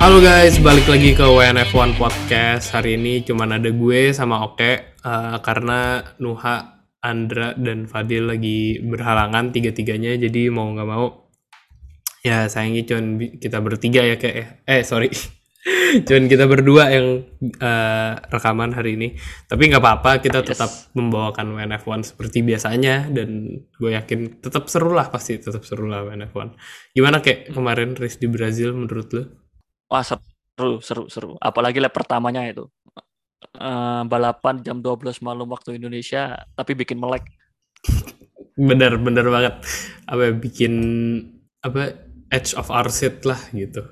Halo guys, balik lagi ke WNF1 Podcast. Hari ini cuma ada gue sama Oke uh, karena Nuha, Andra, dan Fadil lagi berhalangan tiga-tiganya. Jadi mau nggak mau, ya sayangnya cuma kita bertiga ya kayak ya. Eh sorry, cuman kita berdua yang uh, rekaman hari ini. Tapi nggak apa-apa, kita Yes. tetap membawakan WNF1 seperti biasanya dan gue yakin tetap seru lah pasti tetap seru lah WNF1. Gimana kayak kemarin race di Brazil menurut lo? Wah seru, seru, seru. Apalagi lap pertamanya itu. Eh, balapan jam 12 malam waktu Indonesia, tapi bikin melek. bener bener banget apa ya, bikin apa edge of our seat lah gitu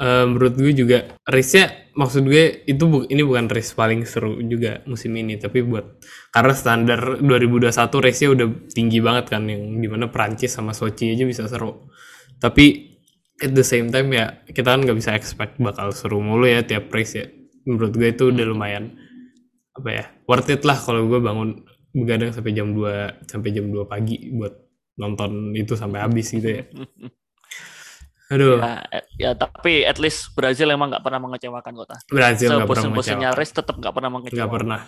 Eh, menurut gue juga race-nya maksud gue itu bu- ini bukan race paling seru juga musim ini tapi buat karena standar 2021 race-nya udah tinggi banget kan yang di mana Prancis sama Sochi aja bisa seru tapi at the same time ya kita kan nggak bisa expect bakal seru mulu ya tiap race ya. Menurut gue itu udah lumayan apa ya worth it lah kalau gue bangun begadang sampai jam 2 sampai jam 2 pagi buat nonton itu sampai habis gitu ya. Aduh. Ya, ya tapi at least Brazil emang nggak pernah mengecewakan kota. Brazil nggak pernah mengecewakan. race tetap nggak pernah nggak mengecewakan. pernah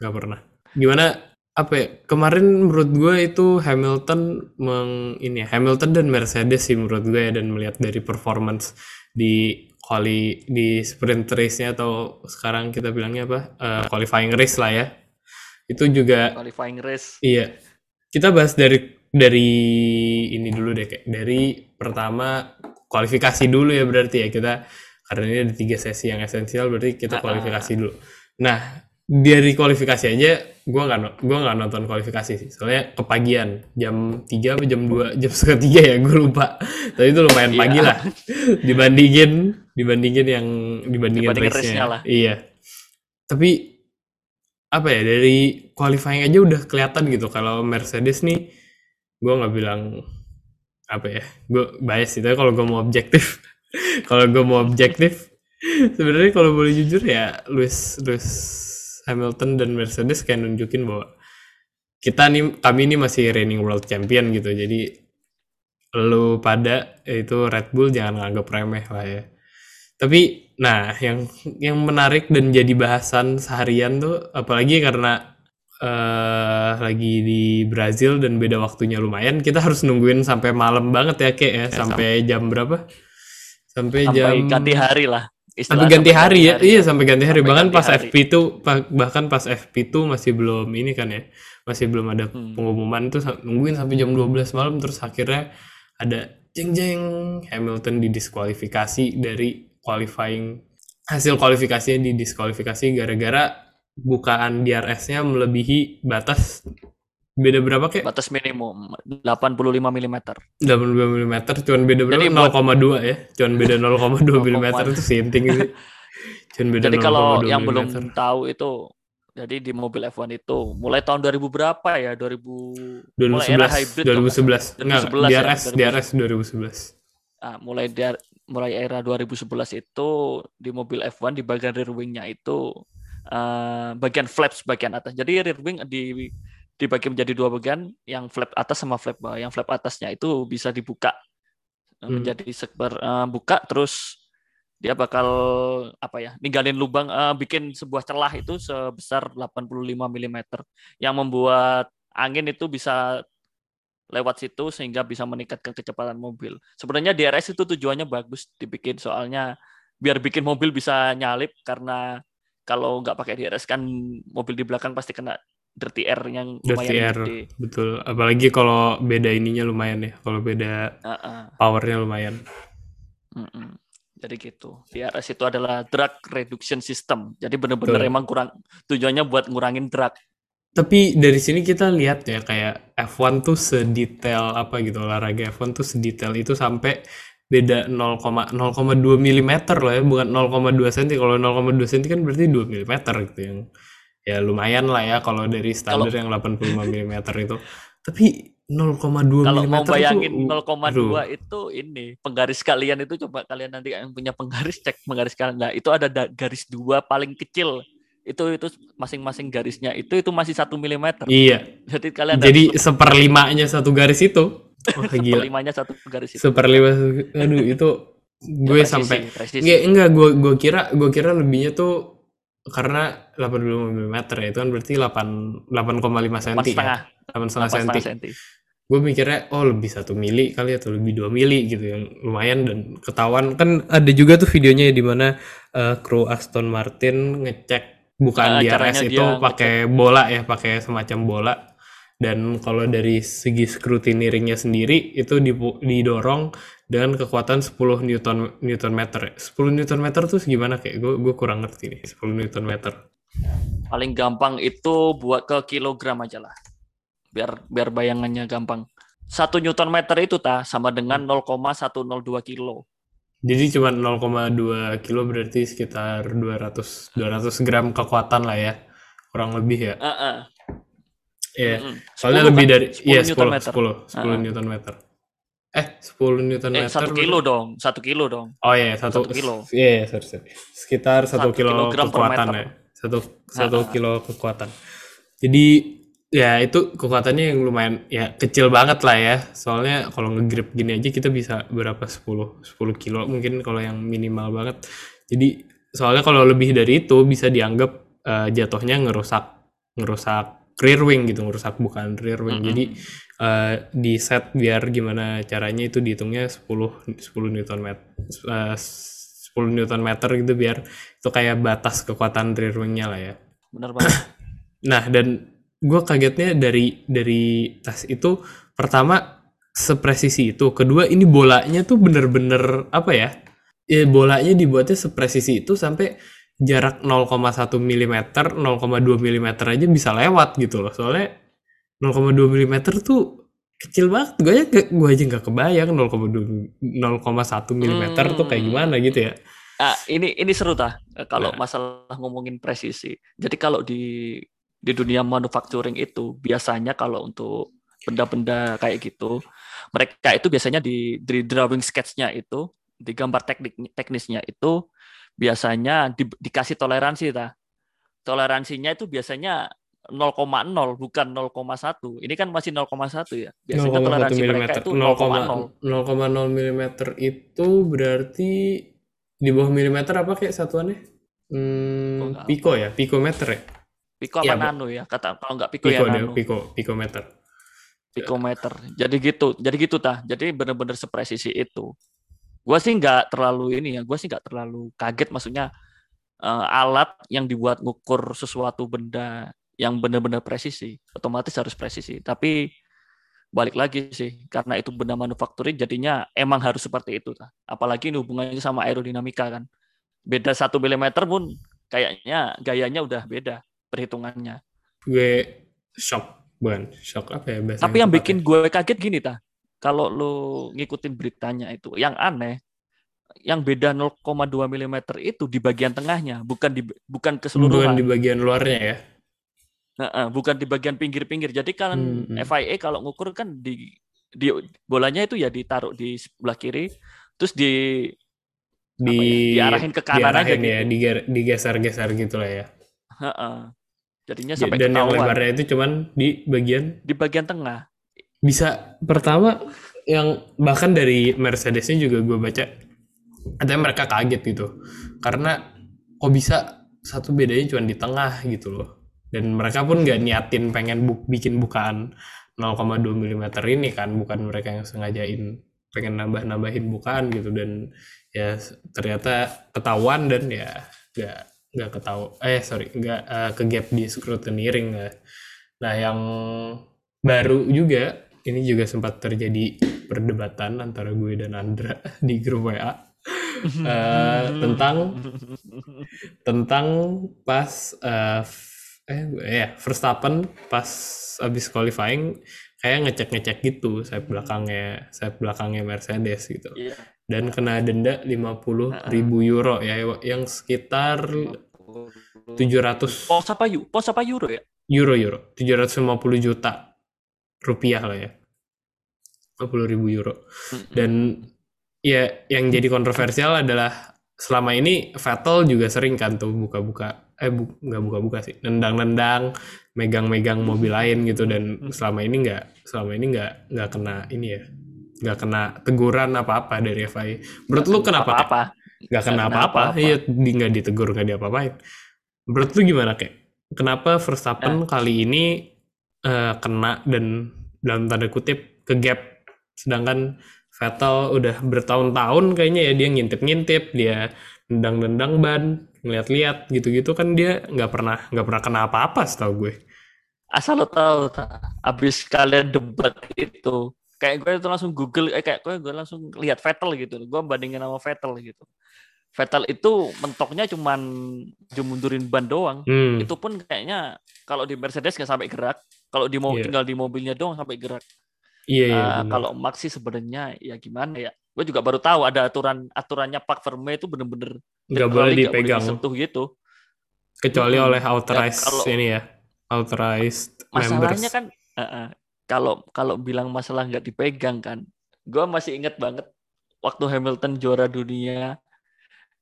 nggak pernah. Gimana apa ya kemarin menurut gue itu Hamilton meng ini ya, Hamilton dan Mercedes sih menurut gue ya, dan melihat dari performance di quali di sprint race-nya atau sekarang kita bilangnya apa Eh, qualifying race lah ya itu juga Qualifying race. Iya. Kita bahas dari dari ini dulu deh kayak dari pertama kualifikasi dulu ya berarti ya kita karena ini ada tiga sesi yang esensial berarti kita Ah, kualifikasi dulu. Nah dari kualifikasi aja gua nggak gua nggak nonton kualifikasi sih soalnya kepagian jam 3 apa jam 2 jam setengah tiga ya gue lupa tapi itu lumayan Iya. pagi lah dibandingin dibandingin yang dibandingin, Dibandingin race-nya. lah. iya tapi apa ya dari qualifying aja udah kelihatan gitu kalau Mercedes nih gue nggak bilang apa ya gue bias sih tapi kalau gue mau objektif kalau gue mau objektif sebenarnya kalau boleh jujur ya Lewis Lewis Hamilton dan Mercedes kayak nunjukin bahwa kita nih kami ini masih reigning world champion gitu. Jadi lu pada itu Red Bull jangan nganggap remeh lah ya. Tapi nah yang yang menarik dan jadi bahasan seharian tuh apalagi karena eh lagi di Brazil dan beda waktunya lumayan kita harus nungguin sampai malam banget ya kayak ya. Sampai jam berapa? Sampai, Sampai jam ganti hari lah. Sampai Istilahnya ganti hari ya. iya sampai ganti hari. Sampai bahkan ganti pas hari. FP itu bahkan pas FP itu masih belum ini kan ya. Masih belum ada Hmm. pengumuman. Sa- nungguin sampai jam 12 malam. Terus akhirnya ada jeng jeng Hamilton didiskualifikasi dari qualifying hasil kualifikasinya didiskualifikasi gara-gara bukaan DRS-nya melebihi batas beda berapa kayak Batas minimum 85 mm. 80 mm cuman beda berapa Jadi buat- 0,2 ya cuman beda 0,2 mm 0,2. itu sinting sih cuman beda Jadi kalau 0,2 yang belum milimeter. tahu itu jadi di mobil F1 itu mulai tahun 2000 berapa ya? 2000 mulai era 2011 hybrid kalau nggak 2011 enggak 2011 ya, DRS 2011. DRS 2011 Ah, mulai dari mulai era 2011 itu di mobil F1 di bagian rear wing-nya itu eh, bagian flaps bagian atas. Jadi rear wing di dibagi menjadi dua bagian, yang flap atas sama flap bawah. Yang flap atasnya itu bisa dibuka eh, Hmm. menjadi sebar eh, buka terus dia bakal apa ya ninggalin lubang eh, bikin sebuah celah itu sebesar 85 mm yang membuat angin itu bisa lewat situ sehingga bisa meningkatkan kecepatan mobil. Sebenarnya DRS itu tujuannya bagus dibikin soalnya biar bikin mobil bisa nyalip karena kalau nggak pakai DRS kan mobil di belakang pasti kena dirty air yang lumayan Dirty air. gede. betul apalagi kalau beda ininya lumayan ya kalau beda Heeh, powernya lumayan mm-mm. Jadi gitu. DRS itu adalah drag reduction system. Jadi benar-benar emang kurang tujuannya buat ngurangin drag. tapi dari sini kita lihat ya kayak F1 tuh sedetail apa gitu olahraga F1 tuh sedetail itu sampai beda 0,02 mm loh ya bukan 0,2 cm kalau 0,2 cm kan berarti 2 mm gitu yang ya lumayan lah ya kalau dari standar yang 85 mm itu tapi 0,2 Kalau mm mau bayangin tuh, 0,2 aduh. itu ini penggaris kalian itu coba kalian nanti yang punya penggaris cek penggaris kalian. Nah, itu ada da- garis dua paling kecil. Itu itu masing-masing garisnya itu itu masih satu milimeter. iya Jadi kalian jadi seperlimanya satu garis itu wah gila limanya satu garis itu. seperlima aduh itu gue presisi, sampai presisi. Nggak, enggak gue gue kira gue kira lebihnya tuh karena 85 mm ya itu kan berarti 8 8,5 cm empat setengah. ya. 8 setengah empat cm setengah senti. gue mikirnya oh lebih satu mili kali atau lebih dua mili gitu yang lumayan dan ketahuan. Kan ada juga tuh videonya di mana eh, kru Aston Martin ngecek bukan Ah, di caranya RS dia itu pakai bola ya pakai semacam bola. Dan kalau dari segi scrutineeringnya sendiri itu didorong dengan kekuatan 10 newton newton meter 10 newton meter tuh gimana kayak gue gue kurang ngerti nih 10 newton meter paling gampang itu buat ke kilogram aja lah biar biar bayangannya gampang satu newton meter itu ta sama dengan 0,102 kilo Jadi cuma 0,2 kilo berarti sekitar 200 200 gram kekuatan lah ya. Kurang lebih ya. Heeh. Iya. Mm-mm. Soalnya 10 lebih kan? dari 10 iya newton 10 meter. 10 10 Ah. newton meter. Eh, 10 newton eh meter. satu kilo dong satu kilo dong Oh iya, satu, Satu kilo. Iya, iya, sorry, sorry. Sekitar 1 Satu kilo kekuatan ya. Satu satu Ah, ah. kilo kekuatan. Jadi ya itu kekuatannya yang lumayan ya kecil banget lah ya. Soalnya kalau nge-grip gini aja kita bisa berapa 10 10 kilo mungkin kalau yang minimal banget. Jadi soalnya kalau lebih dari itu bisa dianggap eh, jatuhnya ngerusak ngerusak rear wing gitu, ngerusak bukan rear wing. Mm-mm. Jadi eh, di set biar gimana caranya itu dihitungnya 10 10 newton meter 10 newton meter gitu biar itu kayak batas kekuatan rear wingnya lah ya. benar banget Nah dan gue kagetnya dari dari tas itu pertama sepresisi itu, kedua ini bolanya tuh bener-bener apa ya? Ya bolanya dibuatnya sepresisi itu sampai jarak 0,1 mm, 0,2 mm aja bisa lewat gitu loh. Soalnya 0,2 mm tuh kecil banget. Gue aja gue aja nggak kebayang 0,2 0,1 mm tuh kayak Hmm. gimana gitu ya. Ah, ini ini seru tah kalau Nah. masalah ngomongin presisi. Jadi kalau di di dunia manufacturing itu biasanya kalau untuk benda-benda kayak gitu, mereka itu biasanya di, di drawing sketch-nya itu, di gambar teknik teknisnya itu biasanya di- dikasih toleransi tah. Toleransinya itu biasanya 0,0 bukan 0,1. Ini kan masih 0,1 ya. Biasanya 0,1 toleransi mm. mereka itu 0,0 0,0. 0,0 mm itu berarti di bawah milimeter apa kayak satuannya? Oh, Hmm, nggak pico ya, pikometer ya? Piko apa Bu. nano ya? Kata kalau nggak piko, ya Pico deh, nano. pico, pikometer. pikometer. Jadi gitu, jadi gitu tah. Jadi bener-bener sepresisi itu. Gua sih nggak terlalu ini ya, gua sih nggak terlalu kaget maksudnya eh, alat yang dibuat ngukur sesuatu benda yang benar-benar presisi, otomatis harus presisi. Tapi balik lagi sih, karena itu benda manufacturing jadinya emang harus seperti itu. Apalagi ini hubungannya sama aerodinamika kan. Beda satu milimeter pun kayaknya gayanya udah beda perhitungannya. Gue shock, bukan shock apa ya bahasa Tapi yang bikin gue kaget gini ta, kalau lo ngikutin beritanya itu, yang aneh, yang beda 0,2 mm itu di bagian tengahnya, bukan di bukan bukan keseluruhan, di bagian luarnya ya. Heeh, bukan di bagian pinggir-pinggir. Jadi kan Hmm, hmm. FIA kalau ngukur kan di di bolanya itu ya ditaruh di sebelah kiri, terus di Di ya, diarahin ke kanan aja diarahin ya, gitu. digeser-geser gitu lah ya. heeh. Jadinya Ja- sampai Dan yang ketahuan lebarnya itu cuman di bagian di bagian tengah. Bisa pertama yang bahkan dari Mercedesnya juga gue baca katanya mereka kaget gitu. Karena kok bisa satu bedanya cuma di tengah gitu loh. Dan mereka pun nggak niatin pengen bu- bikin bukaan 0,2 mm ini kan. Bukan mereka yang sengajain pengen nambah-nambahin bukaan gitu. Dan ya ternyata ketahuan dan ya nggak nggak ketahu eh sorry nggak eh, ke gap di scrutineering nah yang baru juga ini juga sempat terjadi perdebatan antara gue dan Andra di grup WA Eh, tentang tentang pas eh f- eh ya Verstappen pas abis qualifying kayak ngecek-ngecek gitu sayap belakangnya sayap belakangnya Mercedes gitu Iya. dan kena denda 50 ribu euro ya yang sekitar 700 Pos apa? Pos apa euro ya? euro euro 750 juta rupiah lah ya 50 ribu euro dan ya yang jadi kontroversial adalah selama ini Vettel juga sering kan tuh buka-buka eh bu, nggak buka-buka sih nendang-nendang megang-megang mobil lain gitu dan selama ini nggak selama ini nggak nggak kena ini ya nggak kena teguran apa-apa dari FIA. Menurut lu kenapa? Apa-apa Nggak kena apa-apa. Iya, di nggak ditegur nggak diapa-apain. Menurut lu gimana kayak? Kenapa. Verstappen kali ini eh, kena dan dalam tanda kutip ke gap, sedangkan Vettel udah bertahun-tahun kayaknya ya dia ngintip-ngintip, dia nendang-nendang ban, ngeliat-liat gitu-gitu kan dia nggak pernah nggak pernah kena apa-apa setahu gue. asal lo tahu ta, abis kalian debat itu kayak gue itu langsung Google eh kayak gue gue langsung lihat Vettel gitu gue bandingin sama Vettel gitu. Vettel itu mentoknya cuman mundurin ban doang. Hmm, itu pun kayaknya kalau di Mercedes nggak sampai gerak kalau di mau Iya. tinggal di mobilnya doang sampai gerak iya iya. Eh, benar. kalau Max sih sebenarnya ya gimana ya gue juga baru tahu ada aturan aturannya Pak Verme itu bener-bener nggak boleh dipegang disentuh gitu kecuali Mm-mm. oleh authorized kalau- ini ya, authorized masalahnya members. kan eh, eh, kalau kalau bilang masalah nggak dipegang kan gue masih inget banget waktu Hamilton juara dunia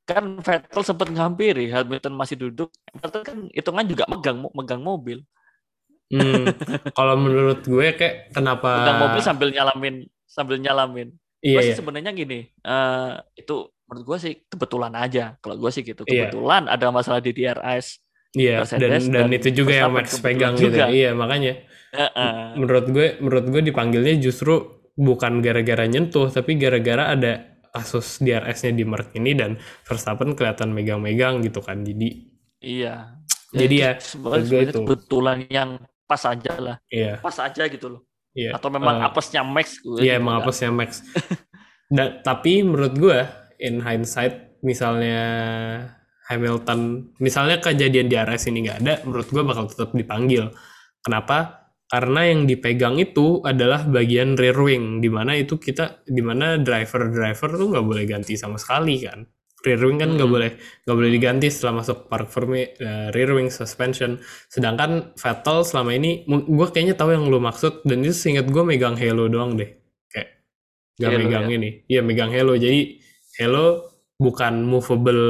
kan Vettel sempat ngampiri Hamilton masih duduk Hamilton kan hitungan juga megang megang mobil Hmm, kalau menurut gue kayak kenapa? megang mobil sambil nyalamin sambil nyalamin iya, gue iya. sebenarnya gini eh, itu menurut gue sih kebetulan aja kalau gue sih gitu Iya. kebetulan ada masalah di DRS Iya, dan Mercedes dan dan itu juga yang Max pegang gitu. juga. Iya, makanya Eh, eh. menurut gue menurut gue dipanggilnya justru bukan gara-gara nyentuh, tapi gara-gara ada kasus DRS-nya di Merc ini dan Verstappen kelihatan megang-megang gitu kan. Jadi iya Jadi ya, itu menurut sebenarnya kebetulan yang pas aja lah iya, pas aja gitu loh iya. atau memang Eh, apesnya Max gue Iya juga emang nggak- apesnya Max. Dan tapi menurut gue in hindsight misalnya Hamilton misalnya kejadian di RS ini nggak ada, menurut gue bakal tetap dipanggil. Kenapa? Karena yang dipegang itu adalah bagian rear wing, di mana itu kita, di mana driver-driver tuh nggak boleh ganti sama sekali kan. Rear wing kan nggak Mm-mm. boleh nggak boleh diganti setelah masuk park Fermi eh, rear wing suspension. Sedangkan Vettel selama ini, gue kayaknya tahu yang lu maksud dan itu seingat gue megang Halo doang deh, kayak nggak megang ya? ini. Iya megang Halo. Jadi Halo bukan movable,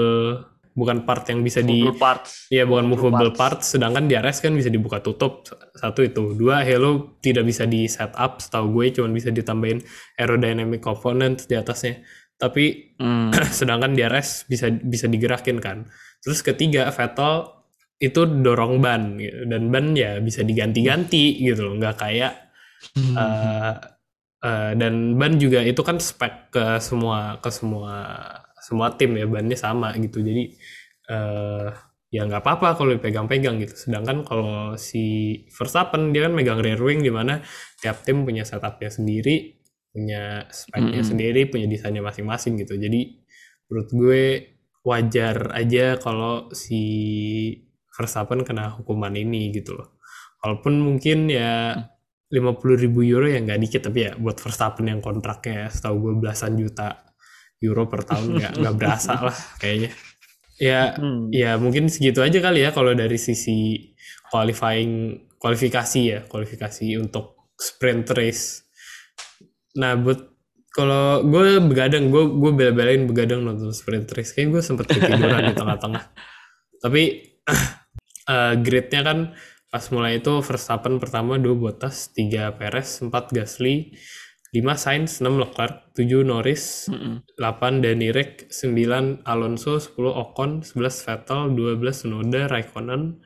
bukan part yang bisa di Movable parts Iya bukan movable parts. parts, sedangkan di RS kan bisa dibuka tutup satu itu. Dua Halo tidak bisa di setup, setahu gue cuma bisa ditambahin aerodynamic component di atasnya. Tapi Hmm. sedangkan di RS bisa bisa digerakin kan. Terus ketiga Vettel itu dorong ban gitu. dan ban ya bisa diganti-ganti gitu loh, nggak kayak eh, eh, dan ban juga itu kan spek ke semua ke semua semua tim ya bannya sama gitu jadi eh ya nggak apa-apa kalau dipegang-pegang gitu sedangkan kalau si Verstappen dia kan megang rear wing di mana tiap tim punya setupnya sendiri punya speknya Mm-mm. sendiri punya desainnya masing-masing gitu jadi menurut gue wajar aja kalau si Verstappen kena hukuman ini gitu loh walaupun mungkin ya 50.000 ribu euro ya nggak dikit tapi ya buat Verstappen yang kontraknya setahu gue belasan juta euro per tahun nggak nggak berasa lah kayaknya ya Hmm. ya mungkin segitu aja kali ya kalau dari sisi qualifying kualifikasi ya kualifikasi untuk sprint race nah buat kalau gue begadang gue gue bela-belain begadang nonton sprint race kayak gue sempet ketiduran di tengah-tengah tapi eh gridnya kan pas mulai itu Verstappen pertama 2 Bottas 3 Perez 4 Gasly 5 Sainz 6 Leclerc 7 Norris Mm-mm. 8 Danirik, 9 Alonso, 10 Ocon, 11 Vettel, 12 Tsunoda, Raikkonen,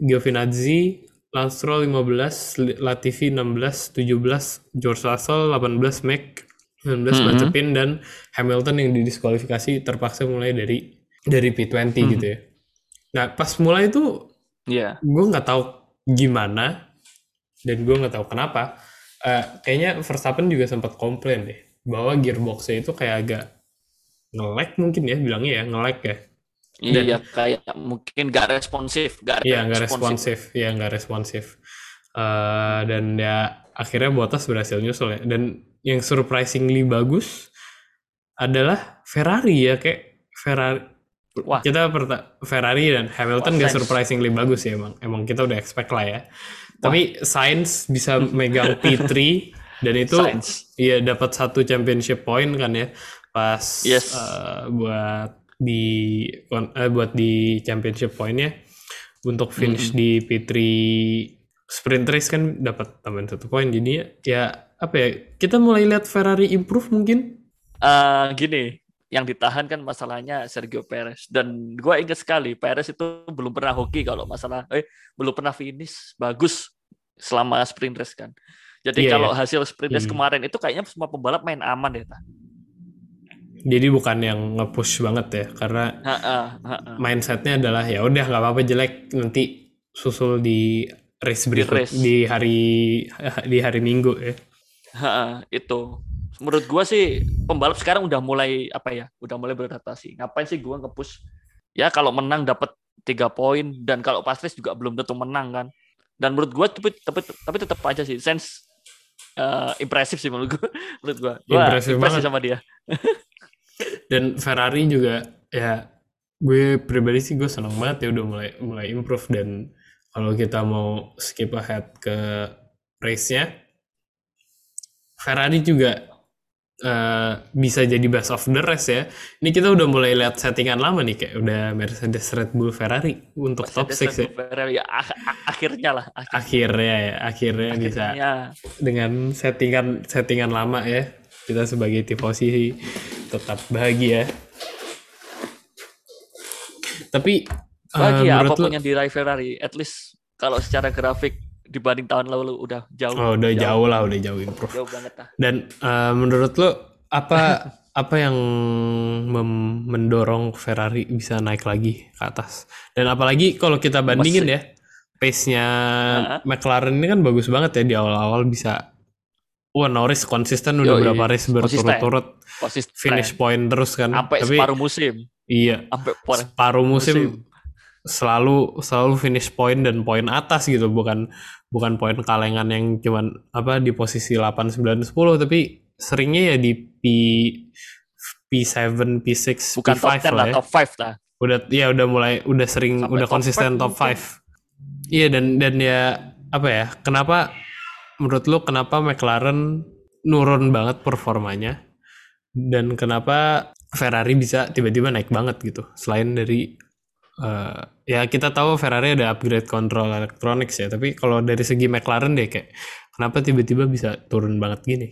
Giovinazzi, Lance Stroll 15, Latifi 16, 17 George Russell, 18 Mac, 19 Mhm. Mazepin dan Hamilton yang didiskualifikasi terpaksa mulai dari dari P20 Mhm. gitu ya. Nah pas mulai itu Iya. gue nggak tahu gimana dan gue nggak tahu kenapa Eh, kayaknya Verstappen juga sempat komplain deh bahwa gearboxnya itu kayak agak nge-lag mungkin ya bilangnya ya nge-lag ya Dan- Iya kayak mungkin gak responsif, gak iya nggak responsif. ya nggak responsif. Eh, dan ya akhirnya Bottas berhasil nyusul ya. Dan yang surprisingly bagus adalah Ferrari ya kayak Ferrari. Wah. kita perta- Ferrari dan Hamilton Wah, gak surprisingly bagus ya emang. Emang kita udah expect lah ya. Tapi Sainz bisa megang P3 dan itu iya dapat satu championship point kan ya pas Yes. eh, buat di eh, buat di championship pointnya untuk finish di P3 sprint race kan dapat tambahan satu poin jadi ya apa ya kita mulai lihat Ferrari improve mungkin Eh, gini, yang ditahan kan masalahnya Sergio Perez dan gue ingat sekali Perez itu belum pernah hoki kalau masalah eh belum pernah finish bagus selama sprint race kan. Jadi Iya, kalau hasil sprint race Hmm. kemarin itu kayaknya semua pembalap main aman ya. Ta. Jadi bukan yang nge-push banget ya karena mindsetnya adalah ya udah nggak apa-apa jelek nanti susul di race berikut race. di hari di hari Minggu ya. Ha-ha, itu. Menurut gua sih pembalap sekarang udah mulai apa ya udah mulai beradaptasi. Ngapain sih gua nge-push? Ya kalau menang dapat tiga poin dan kalau pas race juga belum tentu menang kan. Dan menurut gua tapi tapi, tapi tetap aja sih sense eh, impresif sih menurut gua. Menurut gua. Gua Impresif impresif banget. sama dia dan Ferrari juga ya gue pribadi sih gue seneng banget ya udah mulai mulai improve. Dan kalau kita mau skip ahead ke race-nya Ferrari juga eh, bisa jadi best of the race ya. Ini kita udah mulai lihat settingan lama nih kayak udah Mercedes Red Bull Ferrari untuk top Mercedes 6 ya. Ferrari, ya, ak- ak- akhirnya lah akhirnya, akhirnya ya akhirnya bisa akhirnya. dengan settingan settingan lama ya kita sebagai tifosi tetap bahagia. Tapi ya menurut apa pun lu yang diraih Ferrari at least kalau secara grafik dibanding tahun lalu udah jauh. Oh, udah jauh. lah udah jauh improve jauh banget lah. Dan eh, menurut lu apa apa yang mem- mendorong Ferrari bisa naik lagi ke atas? Dan apalagi kalau kita bandingin Masih- ya pace-nya Heeh. McLaren ini kan bagus banget ya di awal-awal bisa Wah Norris konsisten udah Yoi, berapa race konsisten. berturut-turut konsisten finish point terus kan. sampai Tapi separuh musim iya sampai separuh musim, musim. selalu selalu finish point dan poin atas gitu bukan bukan poin kalengan yang cuman apa di posisi 8 9 10 tapi seringnya ya di P P7 P6 bukan top 10 P5 lah ya. top 5 lah Udah ya udah mulai udah sering Sampai udah top konsisten top mungkin. 5. Iya dan dan ya apa ya? Kenapa menurut lu kenapa McLaren nurun banget performanya? Dan kenapa Ferrari bisa tiba-tiba naik banget gitu? Selain dari eh, ya kita tahu Ferrari ada upgrade control electronics ya tapi kalau dari segi McLaren deh kayak kenapa tiba-tiba bisa turun banget gini?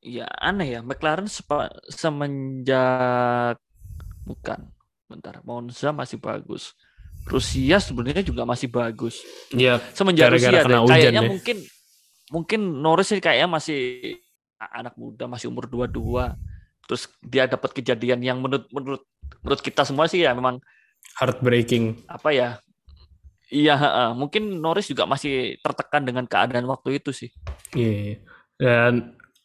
Ya aneh ya. McLaren sepa- semenjak bukan bentar Monza masih bagus. Rusia sebenarnya juga masih bagus. Ya semenjak Gara-gara Rusia kena deh, hujan kayaknya ya. mungkin mungkin Norris sih kayaknya masih anak muda masih umur 22 terus dia dapat kejadian yang menurut menurut menurut kita semua sih ya memang heartbreaking apa ya iya mungkin Norris juga masih tertekan dengan keadaan waktu itu sih iya iya. dan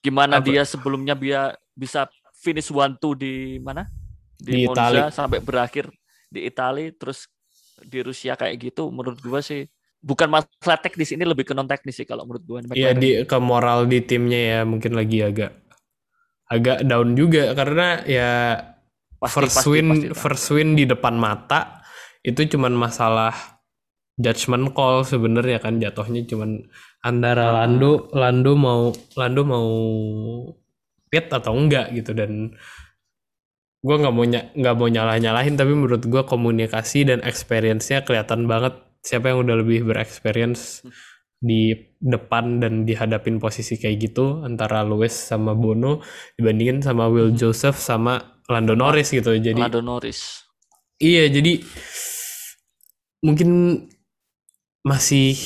gimana Apa? dia sebelumnya dia bisa finish one two di mana di, Di Monza Itali. sampai berakhir di Italia terus di Rusia kayak gitu menurut gua sih bukan masalah teknis ini lebih ke non teknis sih kalau menurut gua Iya di ke moral di timnya ya mungkin lagi agak agak down juga. Karena ya Pasti, first pasti, win pasti, first win di depan mata itu cuman masalah judgment call sebenarnya kan jatuhnya cuman antara Ah. Lando Lando mau Lando mau pit atau enggak gitu. Dan gue nggak mau nggak mau nyalah nyalahin tapi menurut gue komunikasi dan experience-nya kelihatan banget siapa yang udah lebih berexperience di depan dan dihadapin posisi kayak gitu antara Lewis sama Bono dibandingin sama Will Joseph sama Lando Norris gitu. Jadi Lando Norris. Iya jadi mungkin masih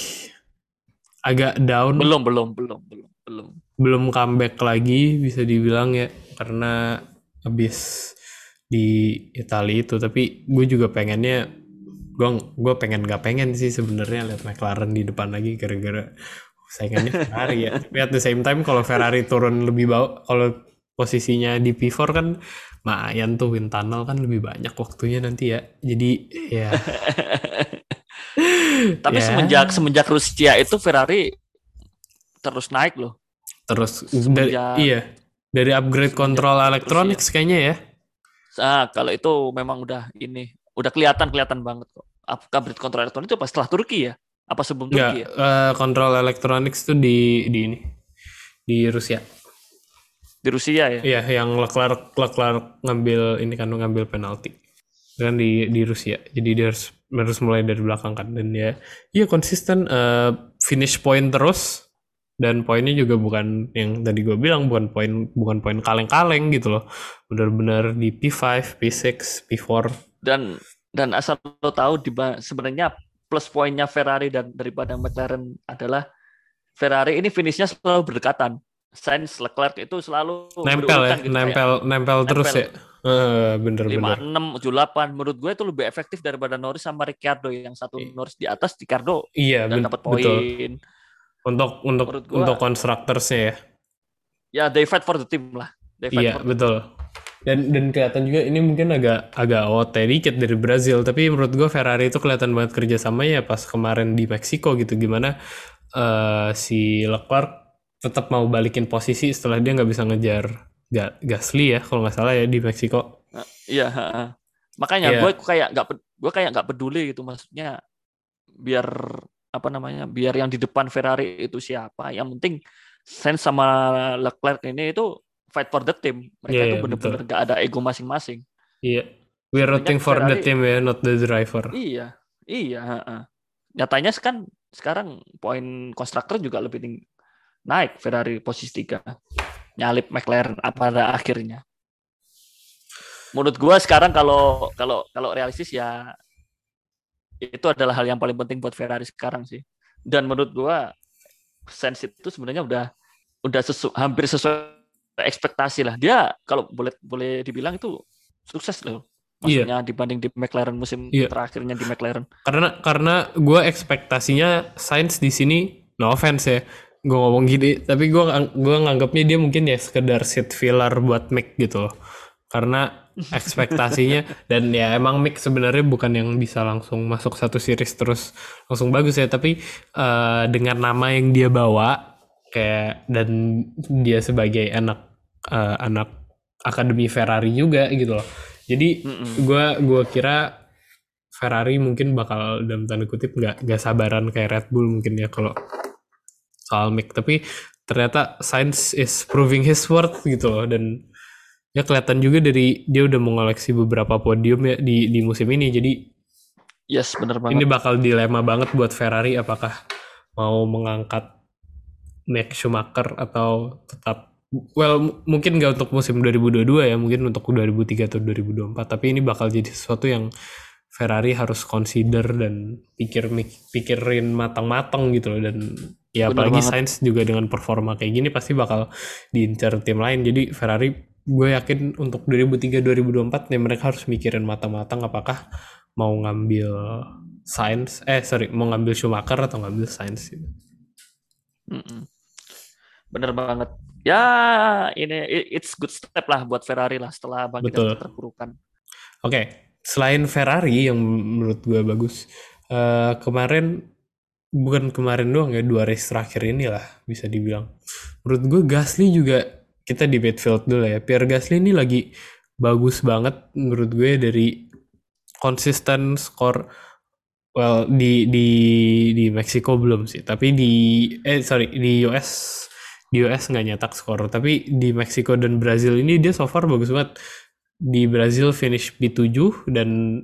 agak down. Belum belum belum belum belum. Belum comeback lagi bisa dibilang ya karena habis di Italia itu. Tapi gue juga pengennya gue gue pengen gak pengen sih sebenarnya lihat McLaren di depan lagi gara-gara saingannya Ferrari ya. Tapi at the same time kalau Ferrari turun lebih bawah kalau posisinya di P4 kan lumayan tuh wind tunnel kan lebih banyak waktunya nanti ya. Jadi ya. Tapi Ya. semenjak semenjak Rusia itu Ferrari terus naik loh. Terus dari, iya dari upgrade semenjak control electronics kayaknya ya. Ah kalau itu memang udah ini udah kelihatan kelihatan banget kok. Upgrade kontrol elektronik itu pas setelah Turki ya? Apa sebelum Turki ya? eh, control electronics tuh di di ini di Rusia. di Rusia ya? Iya, yang Leclerc Leclerc ngambil ini kan ngambil penalti. Kan di di Rusia. Jadi dia harus harus mulai dari belakang kan. Dan ya iya konsisten eh, finish point terus. Dan poinnya juga bukan yang tadi gue bilang bukan poin bukan poin kaleng-kaleng gitu loh. Benar-benar di P5 P6 P4 dan dan asal lo tahu di sebenarnya plus poinnya Ferrari dan daripada McLaren adalah Ferrari ini finishnya selalu berdekatan. Sainz Leclerc itu selalu nempel ya gitu, nempel, kayak, nempel. terus nempel. ya. Uh, bener lima enam tujuh delapan. Menurut gue itu lebih efektif daripada Norris sama Ricciardo yang satu Norris di atas Ricciardo iya dan dapat poin. Untuk untuk gua, untuk konstruktornya ya. Ya they fight for the team lah. They fight iya betul dan dan kelihatan juga ini mungkin agak agak OT dikit dari Brazil. Tapi menurut gue Ferrari itu kelihatan banget kerjasama ya pas kemarin di Meksiko gitu. Gimana uh, si Leclerc tetap mau balikin posisi setelah dia nggak bisa ngejar Gasly ya kalau nggak salah ya di Meksiko. Uh, iya, makanya yeah. gue kayak nggak gue kayak nggak peduli gitu. Maksudnya biar apa namanya biar yang di depan Ferrari itu siapa. Yang penting Sainz sama Leclerc ini itu fight for the team. Mereka yeah, itu iya, benar-benar nggak ada ego masing-masing. Iya. Yeah. we're rooting for Ferrari, the team ya not the driver. Iya iya uh, nyatanya kan sekarang poin konstruktor juga lebih tinggi. Naik Ferrari posisi tiga. Nyalip McLaren pada akhirnya. Menurut gua sekarang kalau kalau kalau realistis ya itu adalah hal yang paling penting buat Ferrari sekarang sih. Dan menurut gua Sainz itu sebenarnya udah udah sesu, hampir sesuai ekspektasi lah dia kalau boleh boleh dibilang itu sukses loh iya. maksudnya iya. dibanding di McLaren musim iya. terakhirnya di McLaren karena karena gue ekspektasinya Sainz di sini no offense ya gue ngomong gini tapi gue gue nganggapnya dia mungkin ya sekedar seat filler buat Mick gitu loh karena ekspektasinya dan ya emang Mick sebenarnya bukan yang bisa langsung masuk satu series terus langsung bagus ya tapi uh, dengan nama yang dia bawa kayak dan dia sebagai anak uh, anak akademi Ferrari juga gitu loh. Jadi gue gue kira Ferrari mungkin bakal dalam tanda kutip nggak nggak sabaran kayak Red Bull mungkin ya kalau soal mic. Tapi ternyata science is proving his worth gitu loh. Dan ya kelihatan juga dari dia udah mengoleksi beberapa podium ya di di musim ini. Jadi yes benar banget. ini bakal dilema banget buat Ferrari apakah mau mengangkat Max Schumacher atau tetap well mungkin nggak untuk musim 2022 ya mungkin untuk 2003 atau 2024 tapi ini bakal jadi sesuatu yang Ferrari harus consider dan pikir pikirin matang-matang gitu loh dan ya Bener apalagi Sainz juga dengan performa kayak gini pasti bakal diincar tim lain jadi Ferrari gue yakin untuk 2003 2024 nih mereka harus mikirin matang-matang apakah mau ngambil Sainz eh sorry mau ngambil Schumacher atau ngambil Sainz gitu. Bener banget. Ya ini it's good step lah buat Ferrari lah setelah bangkit dari terpurukan. Oke, okay. selain Ferrari yang menurut gue bagus, uh, kemarin bukan kemarin doang ya dua race terakhir ini lah bisa dibilang menurut gue Gasly juga kita di midfield dulu ya Pierre Gasly ini lagi bagus banget menurut gue dari konsisten skor well di di di Meksiko belum sih tapi di eh sorry di US di US nggak nyetak skor. Tapi di Meksiko dan Brazil ini dia so far bagus banget. Di Brazil finish P7 dan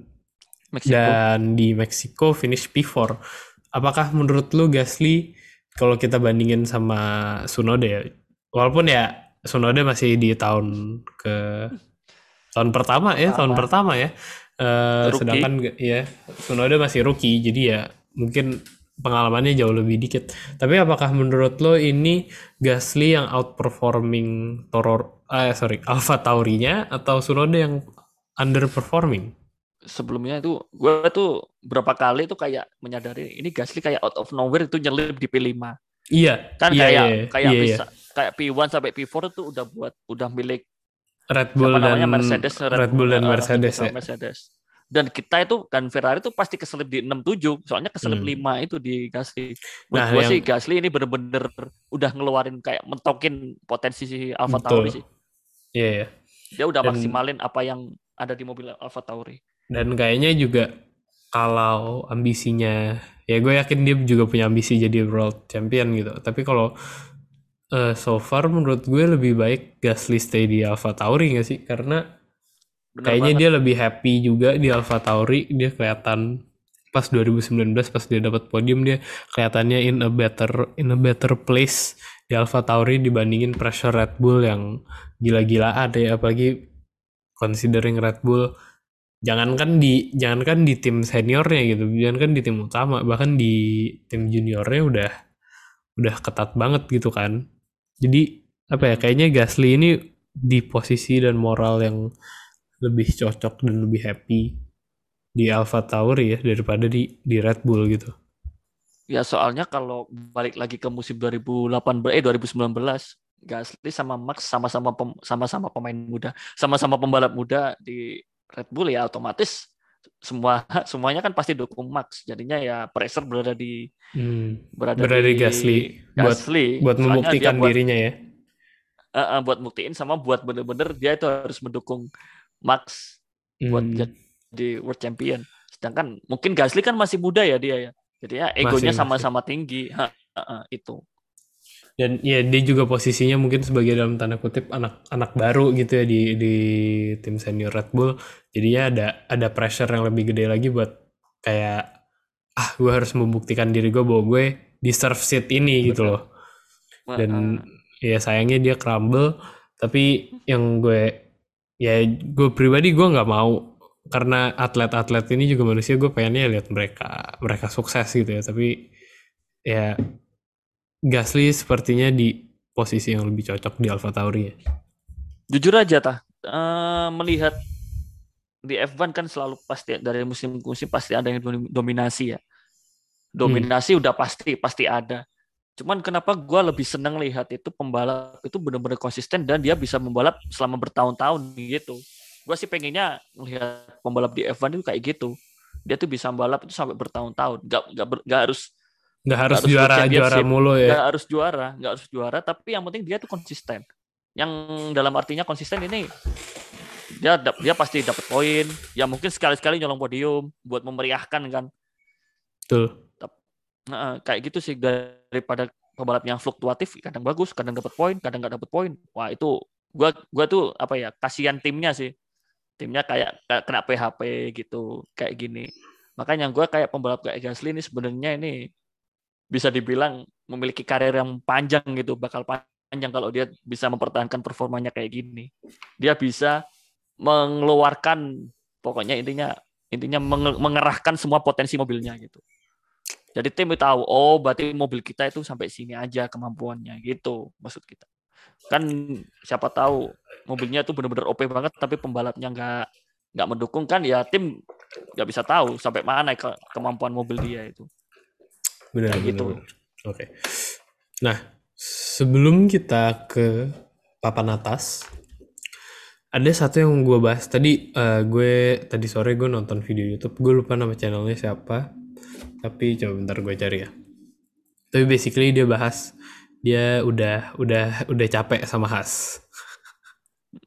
Meksiko. dan di Meksiko finish P4 apakah menurut lu Gasly kalau kita bandingin sama Sunoda ya? Walaupun ya Sunoda masih di tahun ke tahun pertama ya tahun pertama. ya. Uh, sedangkan ya Sunoda masih rookie. Jadi ya mungkin pengalamannya jauh lebih dikit tapi apakah menurut lo ini Gasly yang outperforming Toro eh sorry Alpha Taurinya atau Sunoda yang underperforming sebelumnya itu gue tuh berapa kali tuh kayak menyadari ini Gasly kayak out of nowhere itu nyelip di P5. Iya. Kan iya, kayak iya, kayak iya, bisa iya. kayak P1 sampai P4 itu udah buat udah milik Red Bull dan Mercedes Red, Red Bull dan uh, Mercedes ya. Mercedes. Dan kita itu kan Ferrari itu pasti keselip di 67, soalnya keselip hmm. 5 itu di Gasly. Nah, gue yang... sih Gasly ini bener-bener udah ngeluarin kayak mentokin potensi si Alfa Tauri sih. Iya, yeah, yeah. Dia udah dan... maksimalin apa yang ada di mobil Alfa Tauri dan kayaknya juga kalau ambisinya ya gue yakin dia juga punya ambisi jadi world champion gitu tapi kalau uh, so far menurut gue lebih baik Gasly stay di Alpha Tauri gak sih karena Bener kayaknya banget. dia lebih happy juga di Alpha Tauri dia kelihatan pas 2019 pas dia dapat podium dia kelihatannya in a better in a better place di Alpha Tauri dibandingin pressure Red Bull yang gila-gilaan ya apalagi considering Red Bull jangankan di jangankan di tim seniornya gitu jangankan di tim utama bahkan di tim juniornya udah udah ketat banget gitu kan jadi apa ya kayaknya Gasly ini di posisi dan moral yang lebih cocok dan lebih happy di Alpha Tauri ya daripada di di Red Bull gitu. Ya soalnya kalau balik lagi ke musim 2018 eh 2019 Gasly sama Max sama-sama pem, sama-sama pemain muda, sama-sama pembalap muda di Red Bull ya otomatis semua semuanya kan pasti dukung Max. Jadinya ya pressure berada di Hmm, berada, berada di Gasly buat Gasly. buat Soalnya membuktikan buat, dirinya ya. eh, eh, buat buktiin sama buat bener-bener dia itu harus mendukung Max buat Hmm, jadi world champion. Sedangkan mungkin Gasly kan masih muda ya dia ya. Jadi ya egonya sama-sama tinggi. Ha, ha, ha, itu. dan ya dia juga posisinya mungkin sebagai dalam tanda kutip anak anak baru gitu ya di di tim senior Red Bull. Jadi ya ada ada pressure yang lebih gede lagi buat kayak ah gue harus membuktikan diri gue bahwa gue deserve seat ini gitu Betul. loh. dan ya sayangnya dia crumble tapi yang gue ya gue pribadi gue nggak mau karena atlet-atlet ini juga manusia gue pengennya lihat mereka mereka sukses gitu ya tapi ya Gasly sepertinya di posisi yang lebih cocok di Alpha Tauri ya. Jujur aja tah, eh, melihat di F1 kan selalu pasti dari musim ke musim pasti ada yang domi- dominasi ya. Dominasi udah pasti pasti ada. Cuman kenapa gua lebih seneng lihat itu pembalap itu benar-benar konsisten dan dia bisa membalap selama bertahun-tahun gitu. Gua sih pengennya melihat pembalap di F1 itu kayak gitu. Dia tuh bisa membalap itu sampai bertahun-tahun. Gak, gak, ber- gak harus Nggak harus harus juara juara mulu ya. nggak harus juara, nggak harus juara, tapi yang penting dia tuh konsisten. Yang dalam artinya konsisten ini dia dap- dia pasti dapat poin. Ya mungkin sekali-sekali nyolong podium buat memeriahkan kan. Betul. Nah, kayak gitu sih daripada pembalap yang fluktuatif, kadang bagus, kadang dapat poin, kadang nggak dapat poin. Wah itu gua gua tuh apa ya kasihan timnya sih. Timnya kayak kena PHP gitu, kayak gini. Makanya gua kayak pembalap kayak Gasly ini sebenarnya ini bisa dibilang memiliki karir yang panjang gitu, bakal panjang kalau dia bisa mempertahankan performanya kayak gini. Dia bisa mengeluarkan pokoknya intinya intinya menge- mengerahkan semua potensi mobilnya gitu. Jadi tim itu tahu, oh berarti mobil kita itu sampai sini aja kemampuannya gitu maksud kita. Kan siapa tahu mobilnya itu benar-benar OP banget tapi pembalapnya nggak nggak mendukung kan ya tim nggak bisa tahu sampai mana ke- kemampuan mobil dia itu. Benar, benar, gitu. benar. Oke. Nah, sebelum kita ke papan atas, ada satu yang gue bahas tadi. eh, gue tadi sore gue nonton video YouTube. Gue lupa nama channelnya siapa. Tapi coba bentar gue cari ya. Tapi basically dia bahas dia udah udah udah capek sama Has.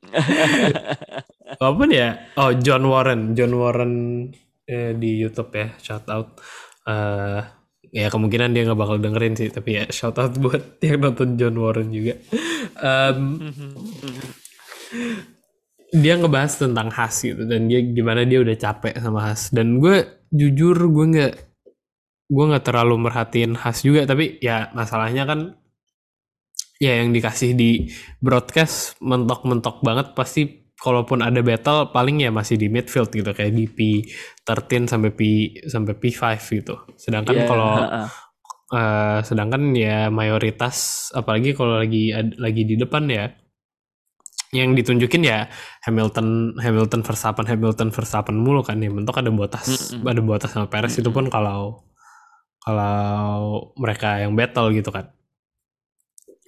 Walaupun ya, oh John Warren, John Warren eh, di YouTube ya, shout out. Eh, ya kemungkinan dia nggak bakal dengerin sih, tapi ya shout out buat yang nonton John Warren juga. Em, dia ngebahas tentang Has gitu dan dia gimana dia udah capek sama Has dan gue jujur gue nggak gue nggak terlalu merhatiin Has juga tapi ya masalahnya kan ya yang dikasih di broadcast mentok-mentok banget pasti kalaupun ada battle paling ya masih di midfield gitu kayak di P13 sampai P sampai P5 gitu. Sedangkan Iya, kalau eh, sedangkan ya mayoritas apalagi kalau lagi ad- lagi di depan ya yang ditunjukin ya Hamilton Hamilton Verstappen Hamilton Verstappen mulu kan ya mentok ada Bottas Mm-mm. ada Bottas sama Perez itu pun kalau kalau mereka yang battle gitu kan.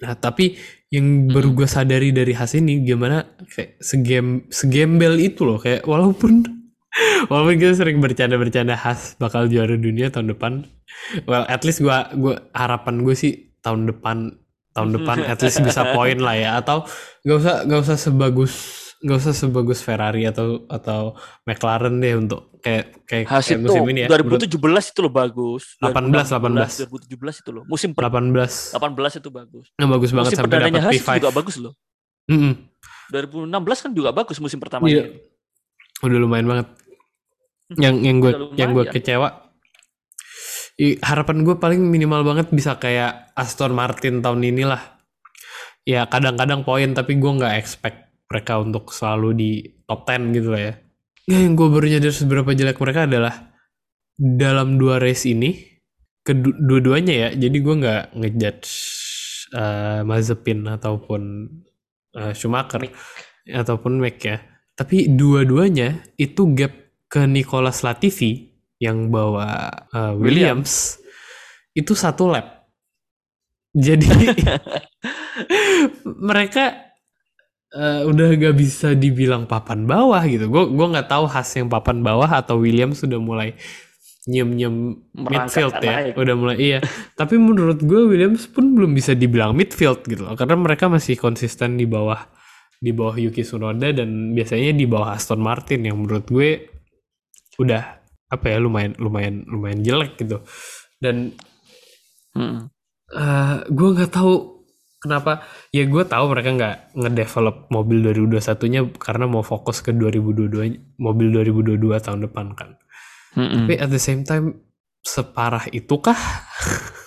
Nah tapi yang baru gue sadari dari Has ini gimana kayak segem segembel itu loh kayak walaupun walaupun kita sering bercanda-bercanda Has bakal juara dunia tahun depan well at least gua gua harapan gue sih tahun depan tahun depan at least bisa poin lah ya atau nggak usah nggak usah sebagus nggak usah sebagus Ferrari atau atau McLaren deh untuk kayak kayak, Has kayak itu musim ini ya menurut 2017 itu loh bagus. 18, 2017 itu loh. Musim 18 per 18 itu bagus. nah, bagus banget musim sampai dapat Has P5 juga bagus loh. Mm-mm. 2016 kan juga bagus musim pertamanya. Iya. udah lumayan banget yang yang gue yang gue lumayan. kecewa I- harapan gue paling minimal banget bisa kayak Aston Martin tahun inilah ya kadang-kadang poin tapi gue nggak expect mereka untuk selalu di top 10 gitu lah ya. Ya, yang gue baru nyadar seberapa jelek mereka adalah dalam dua race ini kedua-duanya ya. Jadi gue nggak ngejudge uh, Mazepin ataupun uh, Schumacher ataupun Mac ya. Tapi dua-duanya itu gap ke Nicolas Latifi yang bawa uh, Williams, itu satu lap. Jadi mereka uh, udah gak bisa dibilang papan bawah gitu. Gue gue nggak tahu khas yang papan bawah atau Williams sudah mulai nyem nyem midfield ya. naik. udah mulai iya. Tapi menurut gue Williams pun belum bisa dibilang midfield gitu loh. Karena mereka masih konsisten di bawah di bawah Yuki Tsunoda dan biasanya di bawah Aston Martin yang menurut gue udah apa ya lumayan lumayan lumayan jelek gitu. Dan Hmm. uh, gue nggak tahu kenapa? Ya gue tahu mereka nggak ngedevelop mobil 2021 nya karena mau fokus ke 2022 mobil 2022 tahun depan kan. Mm-mm. tapi at the same time separah itu kah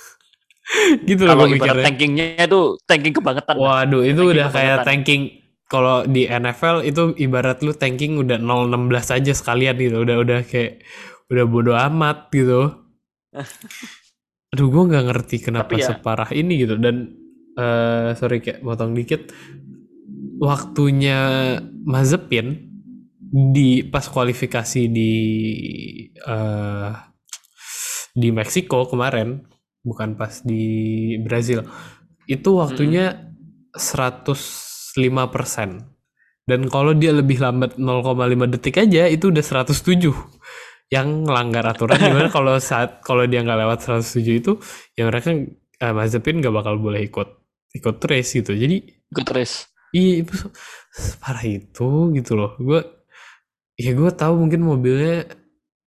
gitu loh Kalau ibarat tankingnya itu tanking kebangetan. waduh itu Tanking udah kayak tanking kalau di NFL itu ibarat lu tanking udah 016 aja sekalian gitu. Udah udah kayak udah bodo amat gitu. Aduh gue nggak ngerti kenapa Tapi ya- separah ini gitu. Dan eh sorry kayak potong dikit. Waktunya Mazepin di pas kualifikasi di eh di Meksiko kemarin bukan pas di Brazil itu waktunya 105% dan kalau dia lebih lambat 0,5 detik aja itu udah 107 yang ngelanggar aturan gimana? Kalau saat kalau dia nggak lewat 107 itu ya mereka eh, Mazepin nggak bakal boleh ikut ikut race gitu jadi Good race. Iya, itu separah itu gitu loh. Gue, ya gue tahu mungkin mobilnya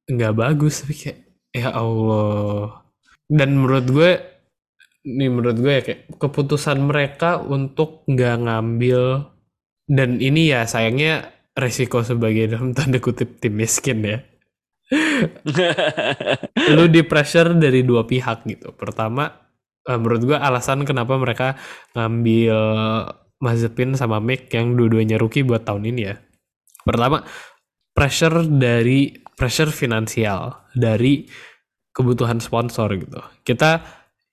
nggak bagus, tapi kayak ya Allah. Dan menurut gue, nih menurut gue ya kayak keputusan mereka untuk nggak ngambil dan ini ya sayangnya resiko sebagai dalam tanda kutip tim miskin ya. Lu di pressure dari dua pihak gitu. Pertama, eh, menurut gue alasan kenapa mereka ngambil Mazepin sama Mick yang dua-duanya rookie buat tahun ini ya. Pertama, pressure dari pressure finansial dari kebutuhan sponsor gitu. Kita